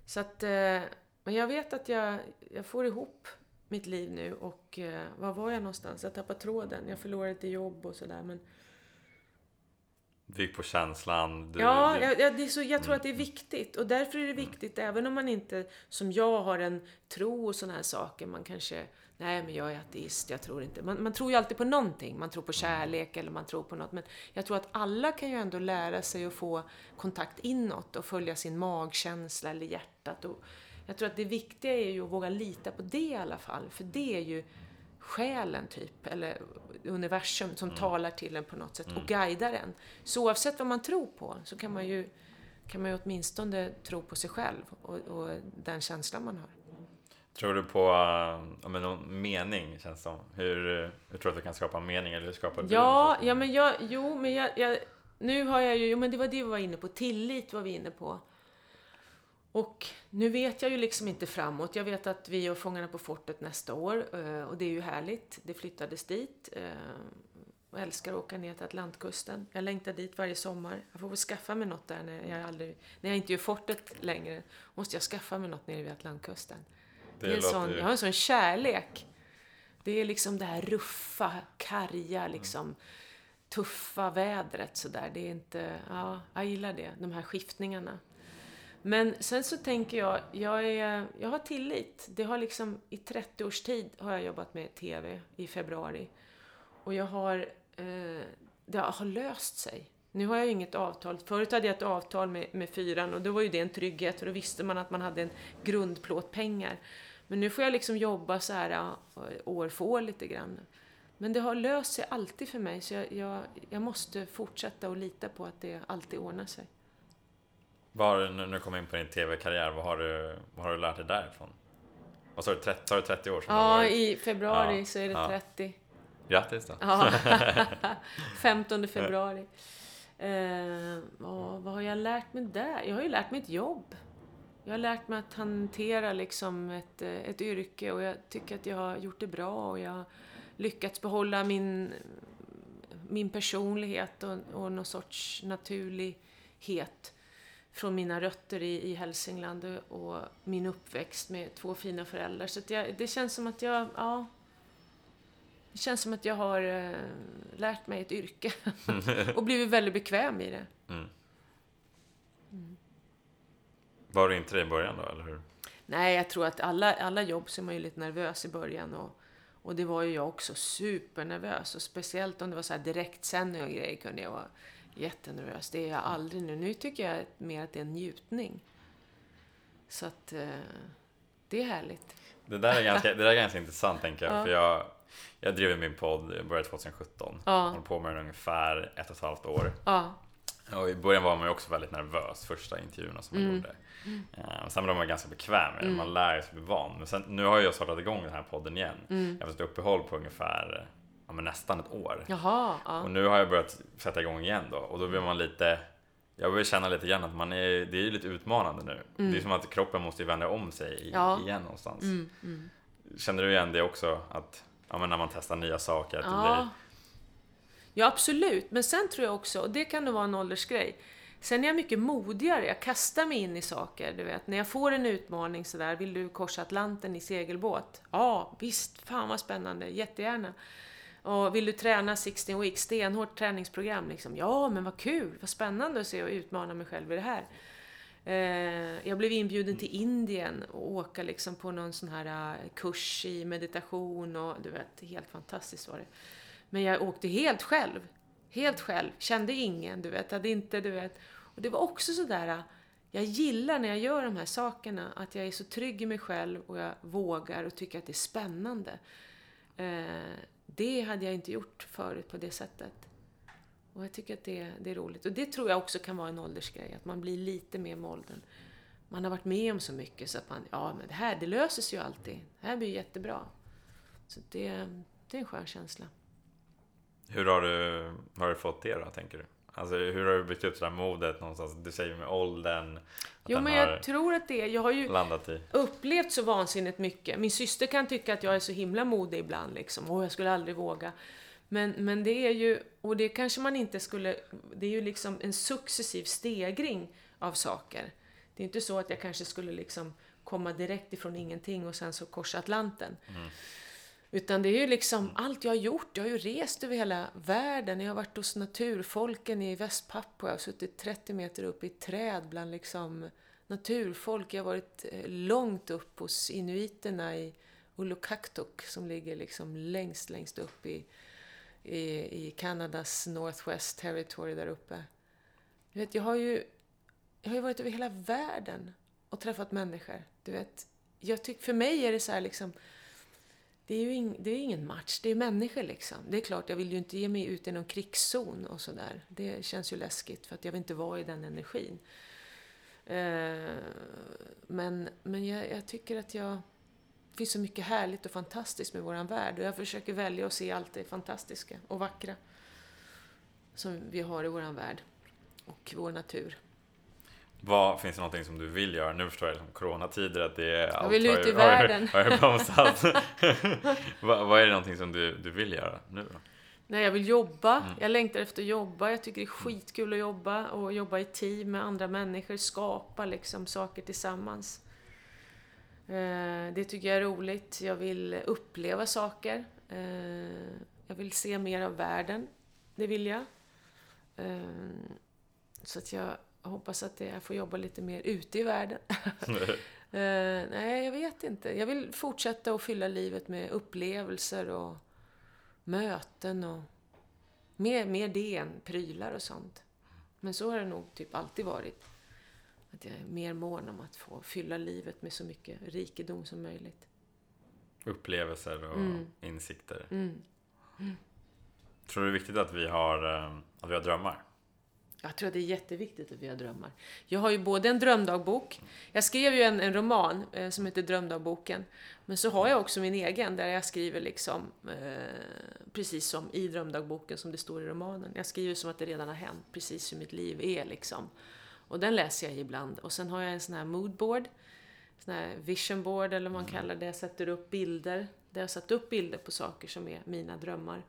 Så att, eh, men jag vet att jag, jag får ihop mitt liv nu och eh, var var jag någonstans? Jag tappade tråden. Jag förlorade lite jobb och sådär men gick på känslan. Du, ja, du... Jag, det är så, jag tror att det är viktigt. Och därför är det viktigt, mm. även om man inte, som jag, har en tro och sådana här saker. Man kanske, nej men jag är ateist, jag tror inte. Man, man tror ju alltid på någonting. Man tror på kärlek eller man tror på något. Men jag tror att alla kan ju ändå lära sig att få kontakt inåt och följa sin magkänsla eller hjärtat. Och jag tror att det viktiga är ju att våga lita på det i alla fall. För det är ju själen typ, eller universum som mm. talar till en på något sätt mm. och guidar en. Så oavsett vad man tror på så kan man ju, kan man ju åtminstone tro på sig själv och, och den känslan man har. Tror du på uh, men någon mening, känns som? Hur, hur tror du att du kan skapa mening? Eller hur skapar du ja, ja, men jag, jo, men jag, jag, nu har jag ju, jo men det var det vi var inne på, tillit var vi inne på. Och nu vet jag ju liksom inte framåt. Jag vet att vi gör Fångarna på fortet nästa år eh, och det är ju härligt. Det flyttades dit. Jag eh, älskar att åka ner till Atlantkusten. Jag längtar dit varje sommar. Jag får väl skaffa mig något där när jag, aldrig, när jag inte gör fortet längre. Måste jag skaffa mig något nere vid Atlantkusten. Det, det är sån. Jag har en sån kärlek. Det är liksom det här ruffa, karga, liksom tuffa vädret sådär. Det är inte, ja, jag gillar det. De här skiftningarna. Men sen så tänker jag, jag, är, jag har tillit. Det har liksom, i 30 års tid har jag jobbat med TV i februari. Och jag har, eh, det har löst sig. Nu har jag ju inget avtal. Förut hade jag ett avtal med, med fyran och då var ju det en trygghet för då visste man att man hade en grundplåt pengar. Men nu får jag liksom jobba så här eh, år för år lite grann. Men det har löst sig alltid för mig så jag, jag, jag måste fortsätta att lita på att det alltid ordnar sig. Var, när du kom in på din TV-karriär, vad har, du, vad har du lärt dig därifrån? Vad sa du, 30, sa du 30 år? Som ja, i februari ja, så är det ja. 30. Grattis då! Ja. [laughs] 15 februari. Eh, vad, vad har jag lärt mig där? Jag har ju lärt mig ett jobb. Jag har lärt mig att hantera liksom ett, ett yrke och jag tycker att jag har gjort det bra och jag har lyckats behålla min, min personlighet och, och någon sorts naturlighet från mina rötter i, i Hälsingland och min uppväxt med två fina föräldrar. Så jag, det känns som att jag, ja, det känns som att jag har eh, lärt mig ett yrke [laughs] och blivit väldigt bekväm i det. Mm. Mm. Var du inte det i början då, eller hur? Nej, jag tror att alla, alla jobb så är man ju lite nervös i början och, och det var ju jag också supernervös och speciellt om det var så här direktsändning och grejer kunde jag vara jättenervös. Det är jag aldrig nu. Nu tycker jag mer att det är en njutning. Så att eh, det är härligt. Det där är ganska, det där är ganska intressant tänker jag. Ja. För jag, jag driver min podd, började 2017. Ja. Håller på med den ungefär ett och ett halvt år. Ja. Och I början var man ju också väldigt nervös, första intervjuerna som man mm. gjorde. Mm. Sen blev man ganska bekväm med det, mm. man lär sig bli van. Men sen, nu har jag startat igång den här podden igen. Mm. Haft ett uppehåll på ungefär ja, men nästan ett år. Jaha, ja. Och nu har jag börjat sätta igång igen då och då blir man lite jag börjar känna lite grann att man är, det är ju lite utmanande nu. Mm. Det är som att kroppen måste vända om sig ja. igen någonstans. Mm, mm. Känner du igen det också? Att ja, men när man testar nya saker? Att ja. Blir... ja, absolut. Men sen tror jag också, och det kan nog vara en åldersgrej, Sen är jag mycket modigare, jag kastar mig in i saker. Du vet, när jag får en utmaning sådär, vill du korsa Atlanten i segelbåt? Ja, visst, fan vad spännande, jättegärna. Och vill du träna 16 weeks, stenhårt träningsprogram liksom. Ja, men vad kul, vad spännande att se och utmana mig själv i det här. Eh, jag blev inbjuden till Indien och åka liksom på någon sån här eh, kurs i meditation och du vet, helt fantastiskt var det. Men jag åkte helt själv. Helt själv. Kände ingen, du vet. Hade inte, du vet. Och det var också sådär, eh, jag gillar när jag gör de här sakerna, att jag är så trygg i mig själv och jag vågar och tycker att det är spännande. Eh, det hade jag inte gjort förut på det sättet. Och jag tycker att det, det är roligt. Och det tror jag också kan vara en åldersgrej, att man blir lite mer med åldern. Man har varit med om så mycket så att man, ja men det här, det löser sig ju alltid. Det här blir jättebra. Så det, det är en skön känsla. Hur har du, har du fått det då, tänker du? Alltså hur har du byggt upp det där modet någonstans? Du säger med åldern. Jo, men jag tror att det Jag har ju landat i. upplevt så vansinnigt mycket. Min syster kan tycka att jag är så himla modig ibland liksom. Och jag skulle aldrig våga. Men, men det är ju, och det kanske man inte skulle, det är ju liksom en successiv stegring av saker. Det är inte så att jag kanske skulle liksom komma direkt ifrån ingenting och sen så korsa Atlanten. Mm. Utan det är ju liksom allt jag har gjort. Jag har ju rest över hela världen. Jag har varit hos naturfolken i Västpapua. Jag har suttit 30 meter upp i ett träd bland liksom naturfolk. Jag har varit eh, långt upp hos inuiterna i Ulukaktuk som ligger liksom längst, längst upp i, i, i Kanadas Northwest Territory där uppe. Du vet, jag har ju, jag har ju varit över hela världen och träffat människor. Du vet, jag tycker, för mig är det så här liksom det är ju ing, det är ingen match, det är människor liksom. Det är klart, jag vill ju inte ge mig ut i någon krigszon och sådär. Det känns ju läskigt för att jag vill inte vara i den energin. Eh, men men jag, jag, tycker att jag... Det finns så mycket härligt och fantastiskt med våran värld och jag försöker välja att se allt det fantastiska och vackra som vi har i våran värld och vår natur. Vad, finns det någonting som du vill göra? Nu förstår jag liksom coronatider att det är... Jag vill ut i världen. Har, har bromsat. [laughs] vad, vad är det någonting som du, du vill göra nu då? Nej, jag vill jobba. Mm. Jag längtar efter att jobba. Jag tycker det är skitkul att jobba och jobba i team med andra människor, skapa liksom saker tillsammans. Eh, det tycker jag är roligt. Jag vill uppleva saker. Eh, jag vill se mer av världen. Det vill jag. Eh, så att jag jag hoppas att jag får jobba lite mer ute i världen. uh, [laughs] nej, jag vet inte. Jag vill fortsätta att fylla livet med upplevelser och möten och mer, mer det än prylar och sånt. Men så har det nog typ alltid varit. Att jag är mer mån om att få fylla livet med så mycket rikedom som möjligt. Upplevelser och mm. insikter. Mm. Mm. Tror du det är viktigt att vi har, eh, att vi har drömmar? Jag tror att det är jätteviktigt att vi har drömmar. Jag har ju både en drömdagbok, jag skrev ju en, en roman eh, som heter Drömdagboken, men så har jag också min egen där jag skriver liksom eh, precis som i drömdagboken som det står i romanen. Jag skriver som att det redan har hänt, precis hur mitt liv är liksom. Och den läser jag ibland. Och sen har jag en sån här moodboard, sån här vision board eller vad man mm. kallar det. Jag sätter upp bilder, där jag satt upp bilder på saker som är mina drömmar.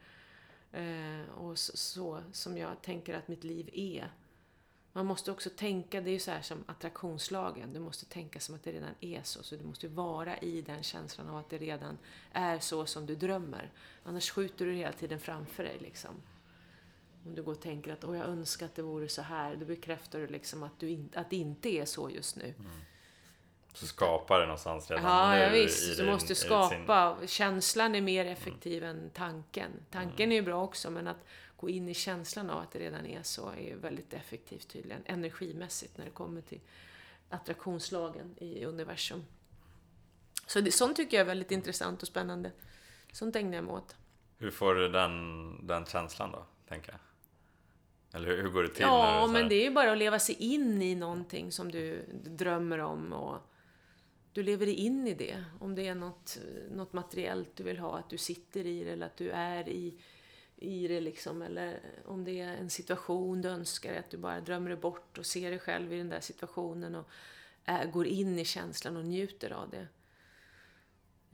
Eh, och så, så, som jag tänker att mitt liv är. Man måste också tänka, det är ju så här som attraktionslagen, du måste tänka som att det redan är så. Så du måste vara i den känslan av att det redan är så som du drömmer. Annars skjuter du hela tiden framför dig liksom. Om du går och tänker att Åh, jag önskar att det vore så här, då bekräftar du liksom att, du in, att det inte är så just nu. Mm. Så skapar det någonstans redan ja, nu. Ja, visst. Du måste skapa. Sin... Känslan är mer effektiv mm. än tanken. Tanken mm. är ju bra också, men att gå in i känslan av att det redan är så är ju väldigt effektivt tydligen. Energimässigt när det kommer till attraktionslagen i universum. Så det, sånt tycker jag är väldigt intressant och spännande. Sånt ägnar jag mig åt. Hur får du den, den känslan då, tänker jag? Eller hur, hur går det till? Ja, men det är ju bara att leva sig in i någonting som du drömmer om och du lever dig in i det. Om det är något, något materiellt du vill ha, att du sitter i det eller att du är i, i det liksom. Eller om det är en situation du önskar, att du bara drömmer dig bort och ser dig själv i den där situationen och är, går in i känslan och njuter av det.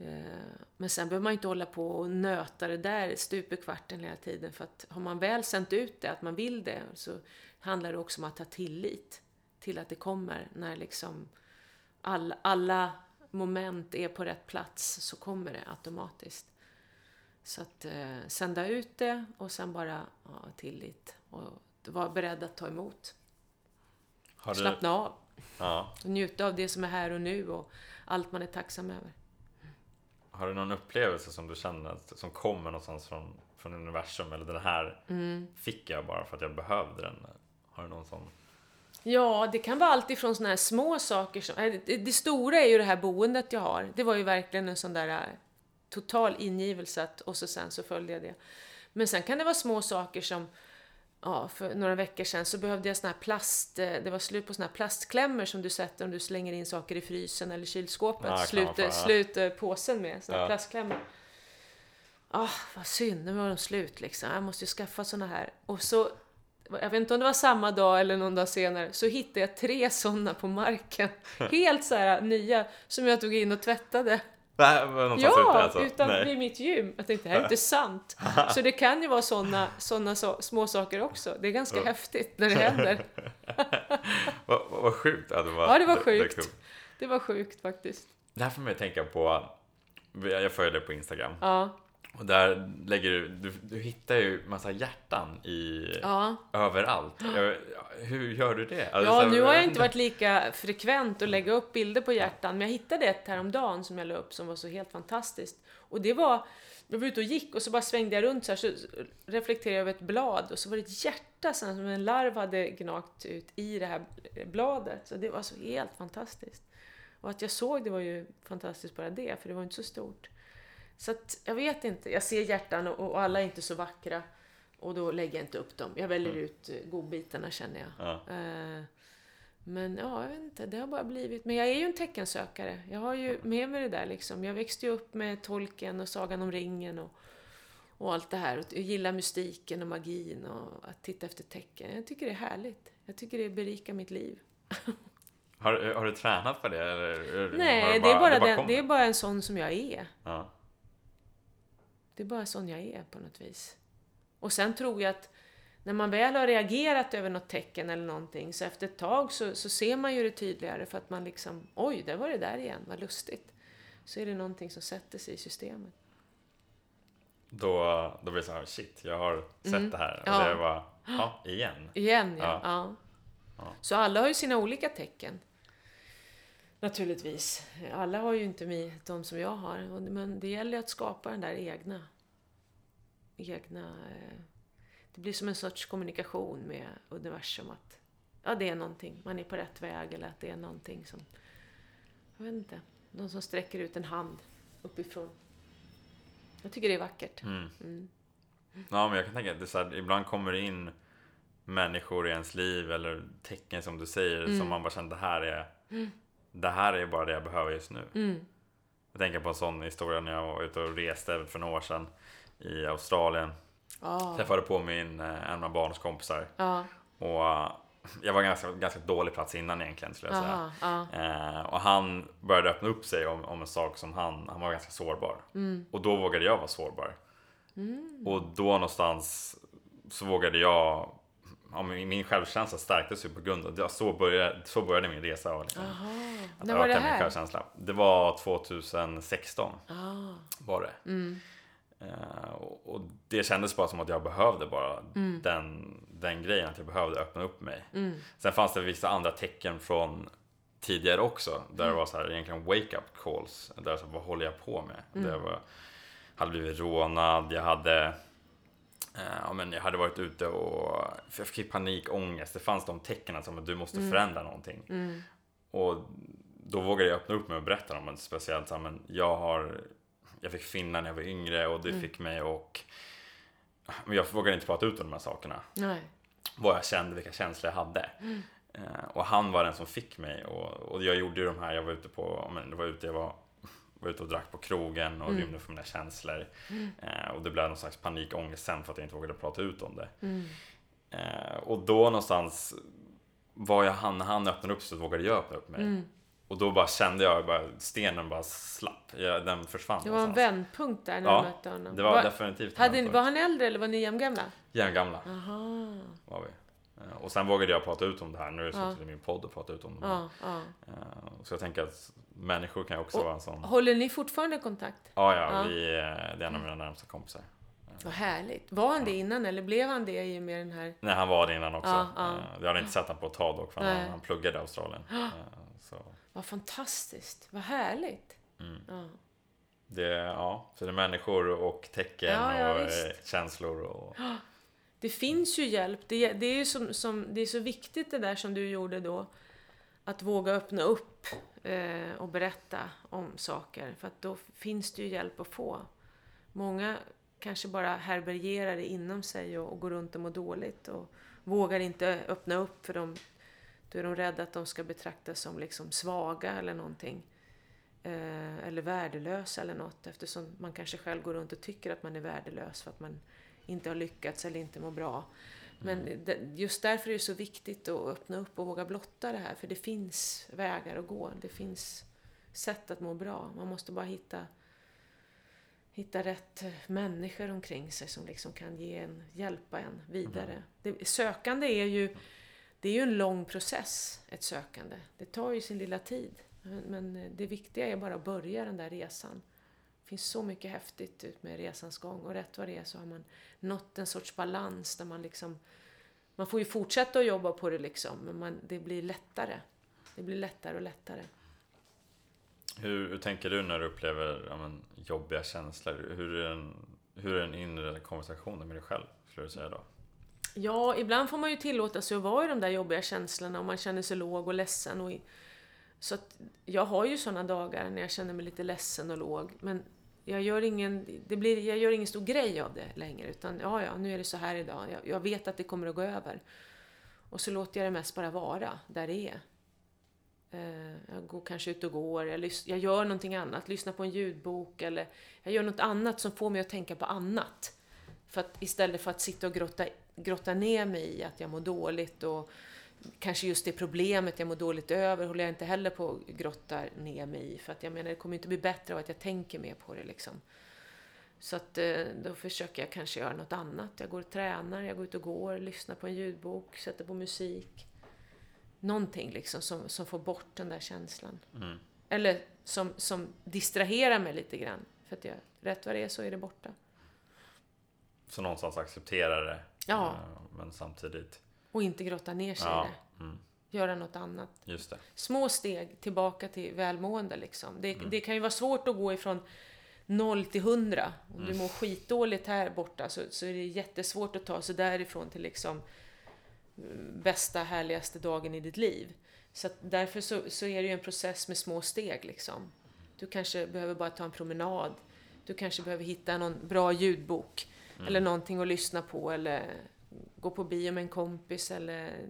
Eh, men sen behöver man inte hålla på och nöta det där stup i kvarten hela tiden. För att har man väl sänt ut det, att man vill det, så handlar det också om att ha tillit till att det kommer när liksom all, alla moment är på rätt plats så kommer det automatiskt. Så att eh, sända ut det och sen bara ha tillit och vara beredd att ta emot. Har du... Slappna av. Ja. Och njuta av det som är här och nu och allt man är tacksam över. Har du någon upplevelse som du känner som kommer någonstans från, från universum eller den här mm. fick jag bara för att jag behövde den? Har du någon sån? Ja, det kan vara allt ifrån såna här små saker som... Det, det, stora är ju det här boendet jag har. Det var ju verkligen en sån där äh, total ingivelse att, och så sen så följde jag det. Men sen kan det vara små saker som ja, för några veckor sedan så behövde jag såna här plast, äh, det var slut på såna här plastklämmor som du sätter om du slänger in saker i frysen eller kylskåpet. Ja, slut, äh, slut påsen med såna här ja. plastklämmor. Ah, vad synd, nu var de slut liksom. Jag måste ju skaffa såna här. Och så jag vet inte om det var samma dag eller någon dag senare, så hittade jag tre sådana på marken. [laughs] Helt så här nya, som jag tog in och tvättade. Nej, det Ja, alltså? utan Nej. vid mitt gym. Jag tänkte, det här är inte sant. [laughs] Så det kan ju vara sådana såna så, små saker också. Det är ganska Ja. häftigt när det händer. [laughs] Vad, vad, sjukt att det var. Ja, det var sjukt. kul. Det var sjukt faktiskt. Det här får mig att tänka på, jag följer på Instagram. Ja, Och där lägger du, du, du hittar ju massa hjärtan i, ja. överallt. Hur gör du det? Alltså, Ja, nu har jag inte varit lika frekvent att lägga upp bilder på hjärtan, men jag hittade ett häromdagen som jag la upp som var så helt fantastiskt. Och det var, jag var ute och gick och så bara svängde jag runt så här, så reflekterade jag över ett blad och så var det ett hjärta som en larv hade gnagt ut i det här bladet. Så det var så helt fantastiskt. Och att jag såg det var ju fantastiskt bara det, för det var inte så stort. Så att, jag vet inte, jag ser hjärtan och, och alla är inte så vackra. Och då lägger jag inte upp dem. Jag väljer ut eh, godbitarna känner jag. Ja. Eh, Men ja, jag vet inte, det har bara blivit. Men jag är ju en teckensökare. Jag har ju med mig det där liksom. Jag växte ju upp med Tolkien och Sagan om ringen och, och allt det här. Och jag gillar mystiken och magin och att titta efter tecken. Jag tycker det är härligt. Jag tycker det berikar mitt liv. Har, har du tränat på det? Eller, har du Nej, det, är bara den, kommer? det är bara en sån som jag är. Ja. Det är bara sån jag är på något vis. Och sen tror jag att när man väl har reagerat över något tecken eller någonting så efter ett tag så, så ser man ju det tydligare för att man liksom oj, där var det där igen, vad lustigt. Så är det någonting som sätter sig i systemet. Då, då blir det så här, shit, jag har sett Mm. det här. Och Ja. det var, ja, igen. [gasps] Igen ja. Ja. ja. Så alla har ju sina olika tecken. Naturligtvis. Alla har ju inte mi- de som jag har. Men det gäller ju att skapa den där egna. Egna... eh, Det blir som en sorts kommunikation med universum. Att ja, det är någonting. Man är på rätt väg eller att det är någonting som... Jag vet inte. Någon som sträcker ut en hand uppifrån. Jag tycker det är vackert. Mm. Mm. Ja, men jag kan tänka att det så här, ibland kommer det in människor i ens liv eller tecken som du säger Mm. som man bara känner det här är det här är bara det jag behöver just nu. Mm. Jag tänker på en sån historia när jag var ute och reste för några år sedan i Australien. Ja. Träffade på min, eh, en av mina barns kompisar Ja. och eh, jag var ganska, ganska dålig plats innan egentligen skulle jag säga. Aha. Ja. Eh, och han började öppna upp sig om, om en sak som han, han var ganska sårbar. Mm. Och då vågade jag vara sårbar. Mm. Och då någonstans så vågade jag, ja, min självkänsla stärktes ju på grund av. Så började, så började min resa. Och liksom, att När var det öka min här? självkänsla. Det var 2016 Ah. var det. Mm. Eh, och, det kändes bara som att jag behövde bara Mm. den, den grejen, att jag behövde öppna upp mig. Mm. Sen fanns det vissa andra tecken från tidigare också, där Mm. det var så här egentligen wake-up calls. Där så, vad håller jag på med? Mm. Där jag var, hade blivit rånad, jag hade ja, men jag hade varit ute och jag fick panik, ångest. Det fanns de tecknen som att du måste förändra någonting. Mm. Och då vågade jag öppna upp mig och berätta om det. Speciellt så men jag har Jag fick finna när jag var yngre och det Mm. fick mig och Men jag vågade inte prata ut om de här sakerna. Nej. Vad jag kände, vilka känslor jag hade. Mm. Eh, och han var den som fick mig och, och jag gjorde ju de här, jag var ute på, men det var ute, jag var, var ute och drack på krogen och Mm. rymde från mina känslor. Mm. Eh, och det blev någon slags panikångest sen för att jag inte vågade prata ut om det. Mm. Eh, och då någonstans var jag han, när han öppnade upp så vågade jag öppna upp mig. Mm. Och då bara kände jag, bara, stenen bara slapp. Jag, den försvann Det var en någonstans. vändpunkt där när Ja, du mötte honom. Det var Var- definitivt en hade, var han äldre eller var ni jämngamla? Järngamla Aha. var vi. Eh, Och sen vågade jag prata ut om det här. Nu är det Ja. suttit i min podd och prata ut om det. Ja, ja. Eh, Så jag tänker att människor kan också Och- vara en sån. Håller ni fortfarande kontakt? Ja, ja, Ja. Vi, eh, det är en av mina närmsta kompisar. Vad härligt. Var han det innan eller blev han det i och med den här... Nej, han var det innan också. Ja, ja. Eh, Jag hade inte sett honom på ett tag dock, för han, han pluggade i Australien. Eh, Så Vad fantastiskt. Vad härligt. mm. Ja. det, ja, så det är människor och tecken och eh, visst. känslor. Och, det finns ju hjälp. Det, det är ju som, som, det är så viktigt det där som du gjorde då. Att våga öppna upp eh, och berätta om saker. För att då finns det ju hjälp att få. Många kanske bara härbärgerar det inom sig och, och går runt och mår dåligt. Och vågar inte öppna upp för de, då är de rädda att de ska betraktas som liksom svaga eller någonting. Eh, eller värdelösa eller något. Eftersom man kanske själv går runt och tycker att man är värdelös för att man inte har lyckats eller inte mår bra. Men det, just därför är det så viktigt att öppna upp och våga blotta det här. För det finns vägar att gå. Det finns sätt att må bra. Man måste bara hitta, hitta rätt människor omkring sig som liksom kan ge en, hjälpa en vidare. Det, sökande är ju, det är ju en lång process, ett sökande. Det tar ju sin lilla tid. Men, men det viktiga är bara att börja den där resan. Finns så mycket häftigt ut med resans gång och rätt vad det är så har man nått en sorts balans där man liksom man får ju fortsätta att jobba på det liksom, men man, det blir lättare. Det blir lättare och lättare. Hur, hur tänker du när du upplever ja, men, jobbiga känslor? Hur är, den, hur är den inre konversationen med dig själv, skulle du säga då? Ja, ibland får man ju tillåta sig att vara i de där jobbiga känslorna och man känner sig låg och ledsen. Och i, så att jag har ju sådana dagar när jag känner mig lite ledsen och låg. Men jag gör ingen, det blir, jag gör ingen stor grej av det längre. Utan ja, ja, nu är det så här idag. Jag, jag vet att det kommer att gå över. Och så låter jag det mest bara vara där det är. Eh, jag går kanske ut och går, jag, lys- jag gör någonting annat, lyssnar på en ljudbok eller jag gör något annat som får mig att tänka på annat. För att, istället för att sitta och grotta, grotta ner mig i att jag mår dåligt och kanske just det problemet jag mår dåligt över håller jag inte heller på och grottar ner mig i. För att jag menar, det kommer inte bli bättre av att jag tänker mer på det liksom. Så att eh, då försöker jag kanske göra något annat. Jag går och tränar, jag går ut och går, lyssnar på en ljudbok, sätter på musik. Någonting liksom som, som får bort den där känslan. Mm. Eller som, som distraherar mig lite grann. För att jag, rätt vad det är så är det borta. Så någonstans acceptera det, Ja. eh, men samtidigt... Och inte grotta ner sig Ja, i det. mm, Göra något annat. just det. Små steg tillbaka till välmående liksom. Det, Mm. det kan ju vara svårt att gå ifrån 0 till 100. Om Mm. du mår skitdåligt här borta så, så är det jättesvårt att ta sig därifrån till liksom mm, bästa, härligaste dagen i ditt liv. Så att därför så, så är det ju en process med små steg liksom. Du kanske behöver bara ta en promenad. Du kanske behöver hitta någon bra ljudbok. Mm. Eller någonting att lyssna på eller gå på bio med en kompis eller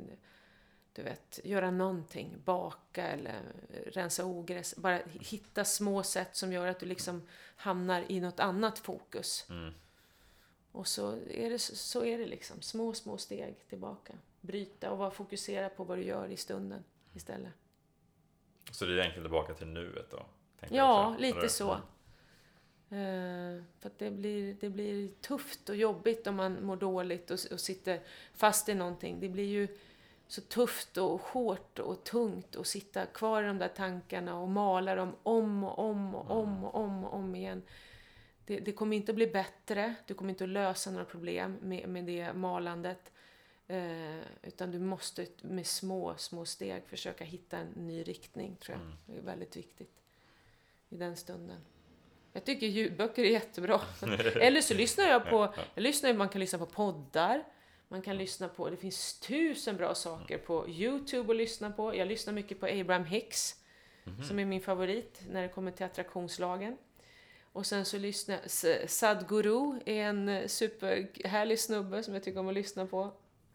du vet, göra någonting, baka eller rensa ogräs. Bara hitta små sätt som gör att du liksom hamnar i något annat fokus. Mm. Och så är det, så är det liksom, små, små steg tillbaka. Bryta och vara fokuserad på vad du gör i stunden istället. Så det är egentligen tillbaka till nuet då? Ja, lite så. Mm. Eh, för det blir, det blir tufft och jobbigt om man mår dåligt och, och sitter fast i någonting. Det blir ju så tufft och hårt och tungt att sitta kvar i de där tankarna och mala dem om och om och om och om och om igen. Det, det kommer inte att bli bättre, du kommer inte att lösa några problem med, med det malandet. Eh, utan du måste med små, små steg försöka hitta en ny riktning, tror jag. Mm. Det är väldigt viktigt i den stunden. Jag tycker ljudböcker är jättebra. [laughs] Eller så lyssnar jag på, jag lyssnar, man kan lyssna på poddar, man kan lyssna på, det finns tusen bra saker på Youtube att lyssna på. Jag lyssnar mycket på Abraham Hicks, Mhm. som är min favorit när det kommer till attraktionslagen. Och sen så lyssnar jag, Sadhguru är en superhärlig snubbe som jag tycker om att lyssna på.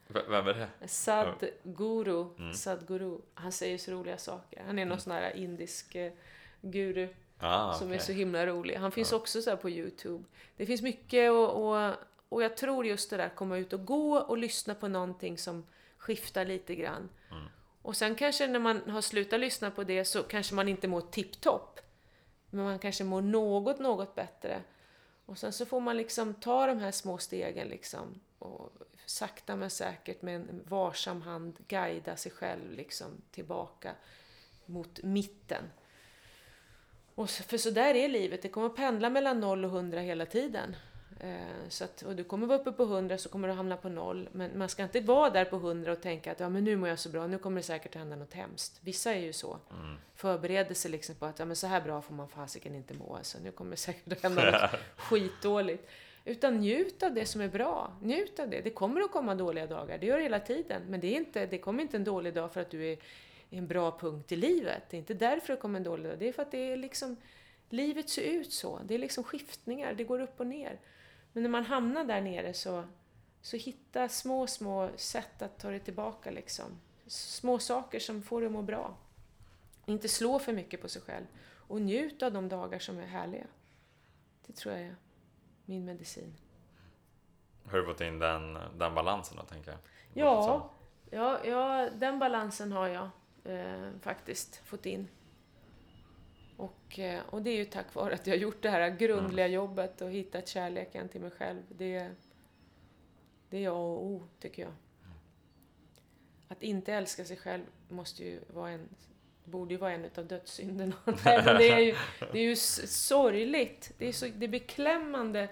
V- Vem är det? Sadhguru, Mm. Sadhguru. Han säger så roliga saker. Han är någon sån här indisk eh, guru Ah, som okej. är så himla rolig. Han finns Ja. också så här på Youtube. Det finns mycket och, och, och jag tror just det där, komma ut och gå och lyssna på någonting som skiftar lite grann. Mm. Och sen kanske när man har slutat lyssna på det så kanske man inte mår tipptopp. Men man kanske mår något, något bättre. Och sen så får man liksom ta de här små stegen liksom. Och sakta men säkert med en varsam hand guida sig själv liksom tillbaka mot mitten. Och så, för så där är livet, det kommer att pendla mellan 0 och 100 hela tiden. Eh, så att, och du kommer vara uppe på 100 så kommer du hamna på 0. Men man ska inte vara där på 100 och tänka att ja, men nu mår jag så bra, nu kommer det säkert att hända något hemskt. Vissa är ju så. Mm. Förbereder sig liksom på att ja, men så här bra får man fasiken inte må. Alltså, nu kommer det säkert att hända något [laughs] skitdåligt. Utan njut av det som är bra. Njut av det. Det kommer att komma dåliga dagar, det gör det hela tiden. Men det, är inte, det kommer inte en dålig dag för att du är en bra punkt i livet. Det är inte därför det kommer en dålig dag. Det är för att det är liksom, livet ser ut så. Det är liksom skiftningar, det går upp och ner. Men när man hamnar där nere så, så hitta små, små sätt att ta dig tillbaka liksom. Små saker som får dig att må bra. Inte slå för mycket på sig själv. Och njut av de dagar som är härliga. Det tror jag är min medicin. Hur har du fått in den, den balansen då, tänker jag? Ja, ja, ja, den balansen har jag eh, faktiskt fått in. Och, eh, och det är ju tack vare att jag har gjort det här grundliga jobbet och hittat kärleken till mig själv. Det, det är A och O, tycker jag. Att inte älska sig själv måste ju vara en, borde ju vara en av dödssynderna. [laughs] Nej, men det är ju, det är ju sorgligt. Det är, så, det är beklämmande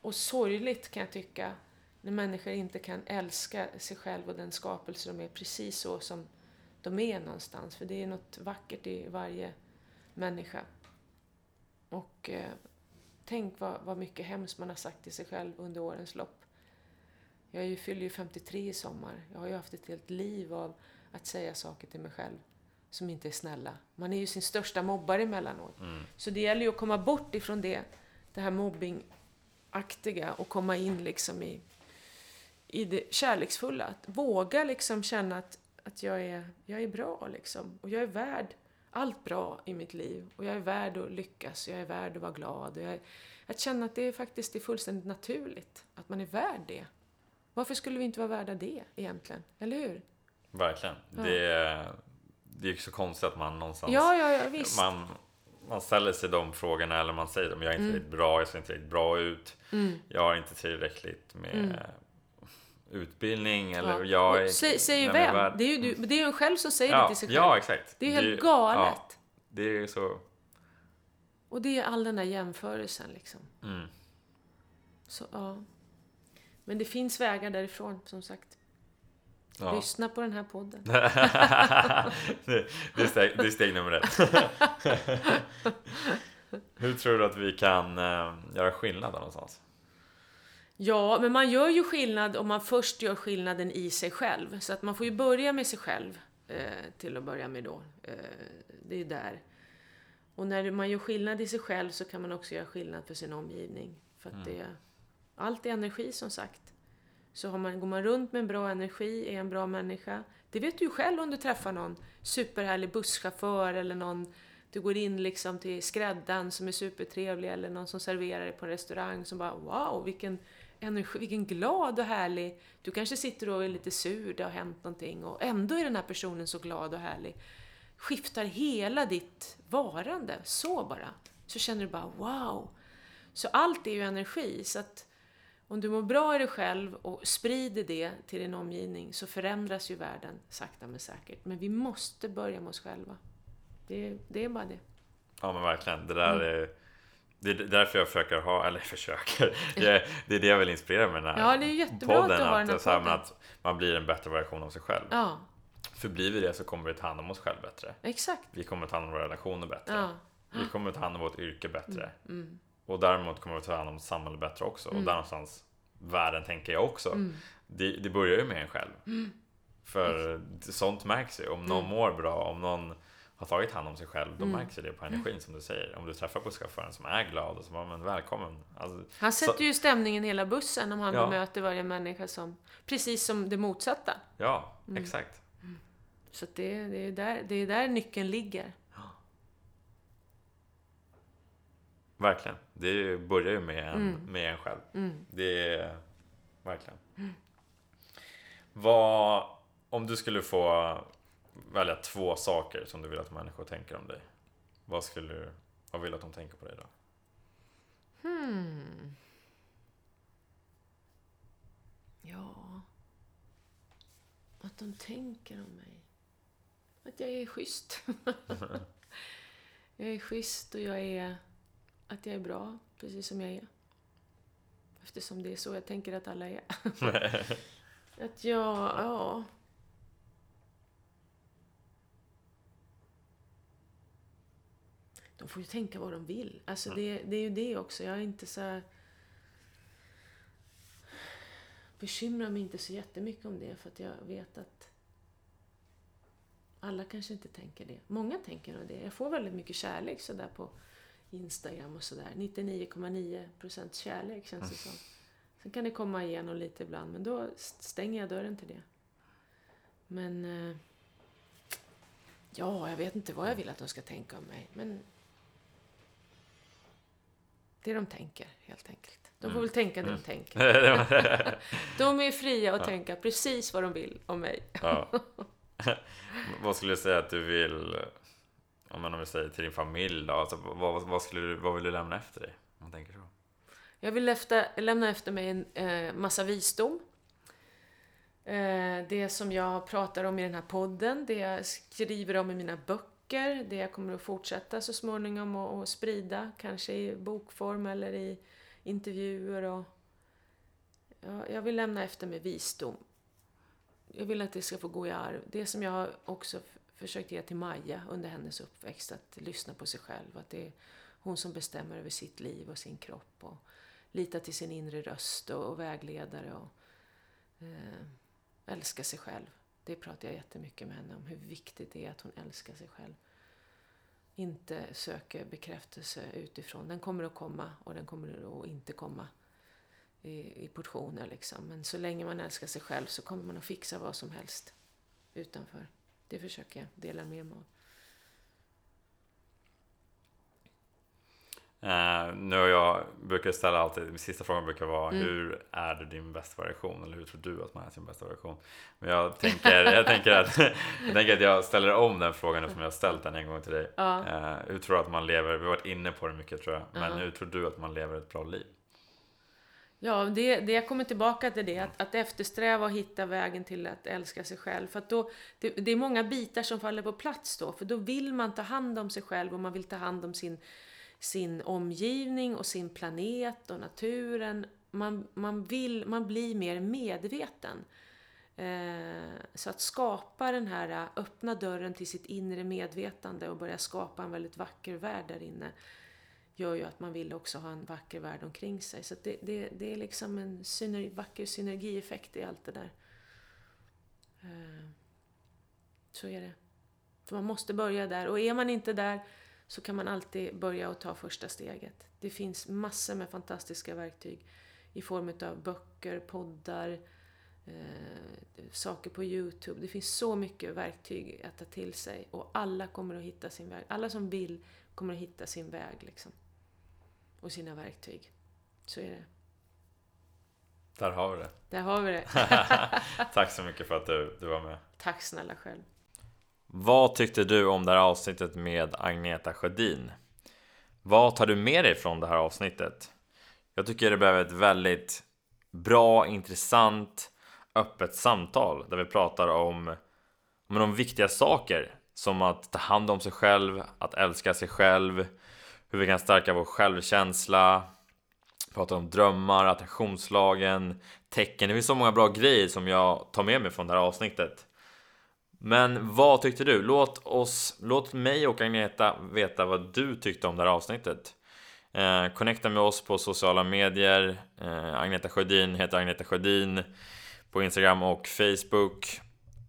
och sorgligt kan jag tycka när människor inte kan älska sig själv och den skapelse de är precis så som de är någonstans. För det är något vackert i varje människa. Och eh, tänk vad, vad mycket hemskt man har sagt till sig själv under årens lopp. Jag är ju, fyller ju 53 i sommar. Jag har ju haft ett helt liv av att säga saker till mig själv som inte är snälla. Man är ju sin största mobbare emellanåt. Mm. Så det gäller ju att komma bort ifrån det, det här mobbingaktiga och komma in liksom i, i det kärleksfulla. Att våga liksom känna att, att jag, är, jag är bra liksom. Och jag är värd allt bra i mitt liv. Och jag är värd att lyckas, jag är värd att vara glad. Och jag att känna att det är faktiskt är fullständigt naturligt, att man är värd det. Varför skulle vi inte vara värda det egentligen? Eller hur? Verkligen. Ja. Det, är, det är ju så konstigt att man någonstans... Ja, ja, ja visst. man, man ställer sig de frågorna eller man säger dem. Jag är inte Mm. tillräckligt bra, jag ser inte tillräckligt bra ut. Mm. Jag har inte tillräckligt med Mm. Utbildning eller Ja. jag Säg, säger vem värd- Det är ju du, det är ju en själv som säger ja, det till sig själv. Ja, exakt. det är helt ju- galet. Ja, det är så... Och det är all den här jämförelsen liksom. Mm. Så, ja. Men det finns vägar därifrån, som sagt. Ja. Lyssna på den här podden. [laughs] det, det, är steg, det är steg nummer ett. [laughs] Hur tror du att vi kan eh, göra skillnad där någonstans? Ja, men man gör ju skillnad om man först gör skillnaden i sig själv. Så att man får ju börja med sig själv eh, till att börja med då. Eh, det är där. Och när man gör skillnad i sig själv så kan man också göra skillnad för sin omgivning. För att det, allt är energi som sagt. Så har man, går man runt med en bra energi, är en bra människa. Det vet du ju själv om du träffar någon superhärlig busschaufför eller någon du går in liksom till skräddaren som är supertrevlig eller någon som serverar dig på en restaurang som bara wow, vilken energi, vilken glad och härlig. Du kanske sitter och är lite sur, det har hänt någonting och ändå är den här personen så glad och härlig. Skiftar hela ditt varande, så bara. Så känner du bara wow. Så allt är ju energi, så att om du mår bra i dig själv och sprider det till din omgivning så förändras ju världen sakta men säkert. Men vi måste börja med oss själva. Det, är- det är bara det. Ja men verkligen. Det där Mm. är... Det är därför jag försöker ha, eller [laughs] försöker, det, är det jag vill inspirera med den här Ja, det är jättebra att du har den här men podden. att man blir en bättre version av sig själv. Ja, För blir vi det så kommer vi ta hand om oss själva bättre. exakt. Vi kommer ta hand om våra relationer bättre. Ja. Vi kommer ta hand om vårt yrke bättre. Mm. Och däremot kommer vi ta hand om samhället bättre också. Och där någonstans världen tänker jag också. Mm. Det, det börjar ju med en själv. För sånt märks ju. Om någon Mm. mår bra, om någon har tagit hand om sig själv, då märks ju det på energin som du säger. Om du träffar busschauffören som är glad och som bara, men välkommen. Alltså, Han så- sätter ju stämningen i hela bussen om han Ja. bemöter varje människa som, precis som det motsatta. Ja, Mm. exakt. Så att det, det, är där, det är där nyckeln ligger. Verkligen. Det börjar ju med en, Mm. med en själv. Mm. Det är verkligen. Vad, om du skulle få välja två saker som du vill att människor tänker om dig. Vad skulle du, vad vill att de tänker på dig då? Hmm. Ja... Att de tänker om mig. Att jag är schysst. [laughs] jag är schysst och jag är... Att jag är bra, precis som jag är. Eftersom det är så jag tänker att alla är. [laughs] att jag... Ja... De får ju tänka vad de vill. Alltså det, det är ju det också. Jag är inte så här... Bekymrar mig inte så jättemycket om det för att jag vet att alla kanske inte tänker det. Många tänker nog det. Jag får väldigt mycket kärlek sådär på Instagram och sådär. 99,9% kärlek känns det som. Sen kan det komma igenom lite ibland men då stänger jag dörren till det. Men... eh, Ja, jag vet inte vad jag vill att de ska tänka om mig men... Det de tänker, helt enkelt. De får väl tänka det de tänker. [laughs] [laughs] de är fria att tänka precis vad de vill om mig. ja. [laughs] vad skulle du säga att du vill, om man säger till din familj då? Alltså, vad, vad, skulle du, vad vill du lämna efter dig? Man tänker så. Jag vill efter, lämna efter mig en eh, massa visdom. Eh, det som jag pratar om i den här podden, det jag skriver om i mina böcker, det jag kommer att fortsätta så småningom att sprida, kanske i bokform eller i intervjuer. Och, ja, jag vill lämna efter mig visdom. Jag vill att det ska få gå i arv. Det som jag också försökt ge till Maja under hennes uppväxt, att lyssna på sig själv. Att det är hon som bestämmer över sitt liv och sin kropp. Och lita till sin inre röst och, och vägledare. Och, eh, älska sig själv. Det pratar jag jättemycket med henne om, hur viktigt det är att hon älskar sig själv. Inte söker bekräftelse utifrån. Den kommer att komma och den kommer att inte komma i, i portioner liksom. Men så länge man älskar sig själv så kommer man att fixa vad som helst utanför. Det försöker jag dela med mig av. Uh, nu och jag brukar ställa alltid, min sista fråga brukar vara mm. hur är du din bästa version? Eller hur tror du att man är sin bästa version? Men jag tänker, jag tänker, att, [laughs] jag tänker att jag ställer om den frågan eftersom jag har ställt den en gång till dig. Ja. Uh, hur tror du att man lever, vi har varit inne på det mycket tror jag, men uh hur tror du att man lever ett bra liv? Ja, det, det jag kommer tillbaka till det, att, att eftersträva och hitta vägen till att älska sig själv. För att då, det, det är många bitar som faller på plats då, för då vill man ta hand om sig själv och man vill ta hand om sin sin omgivning och sin planet och naturen. Man, man, vill, man blir mer medveten. Eh, så att skapa den här, eh, öppna dörren till sitt inre medvetande och börja skapa en väldigt vacker värld där inne gör ju att man vill också ha en vacker värld omkring sig. Så det, det, det är liksom en synergi, vacker synergieffekt i allt det där. Eh, så är det. För man måste börja där och är man inte där så kan man alltid börja och ta första steget. Det finns massor med fantastiska verktyg i form av böcker, poddar, eh, saker på Youtube. Det finns så mycket verktyg att ta till sig och alla kommer att hitta sin väg. Alla som vill kommer att hitta sin väg liksom. Och sina verktyg. Så är det. Där har vi det. Där har vi det. [laughs] Tack så mycket för att du, du var med. Tack snälla själv. Vad tyckte du om det här avsnittet med Agneta Sjödin? Vad tar du med dig från det här avsnittet? Jag tycker det blev ett väldigt bra, intressant, öppet samtal där vi pratar om, om de viktiga saker som att ta hand om sig själv, att älska sig själv, hur vi kan stärka vår självkänsla, pratar om drömmar, attraktionslagen, tecken. Det finns så många bra grejer som jag tar med mig från det här avsnittet. Men vad tyckte du? Låt oss, låt mig och Agneta veta vad du tyckte om det här avsnittet. Eh, connecta med oss på sociala medier. Eh, Agneta Sjödin heter Agneta Sjödin på Instagram och Facebook.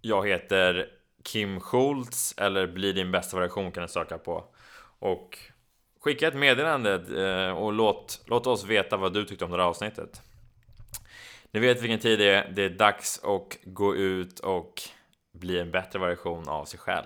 Jag heter Kim Schultz eller Bli din bästa version kan du söka på. Och skicka ett meddelande eh, och låt, låt oss veta vad du tyckte om det här avsnittet. Ni vet vilken tid det är. Det är dags att gå ut och bli en bättre version av sig själv.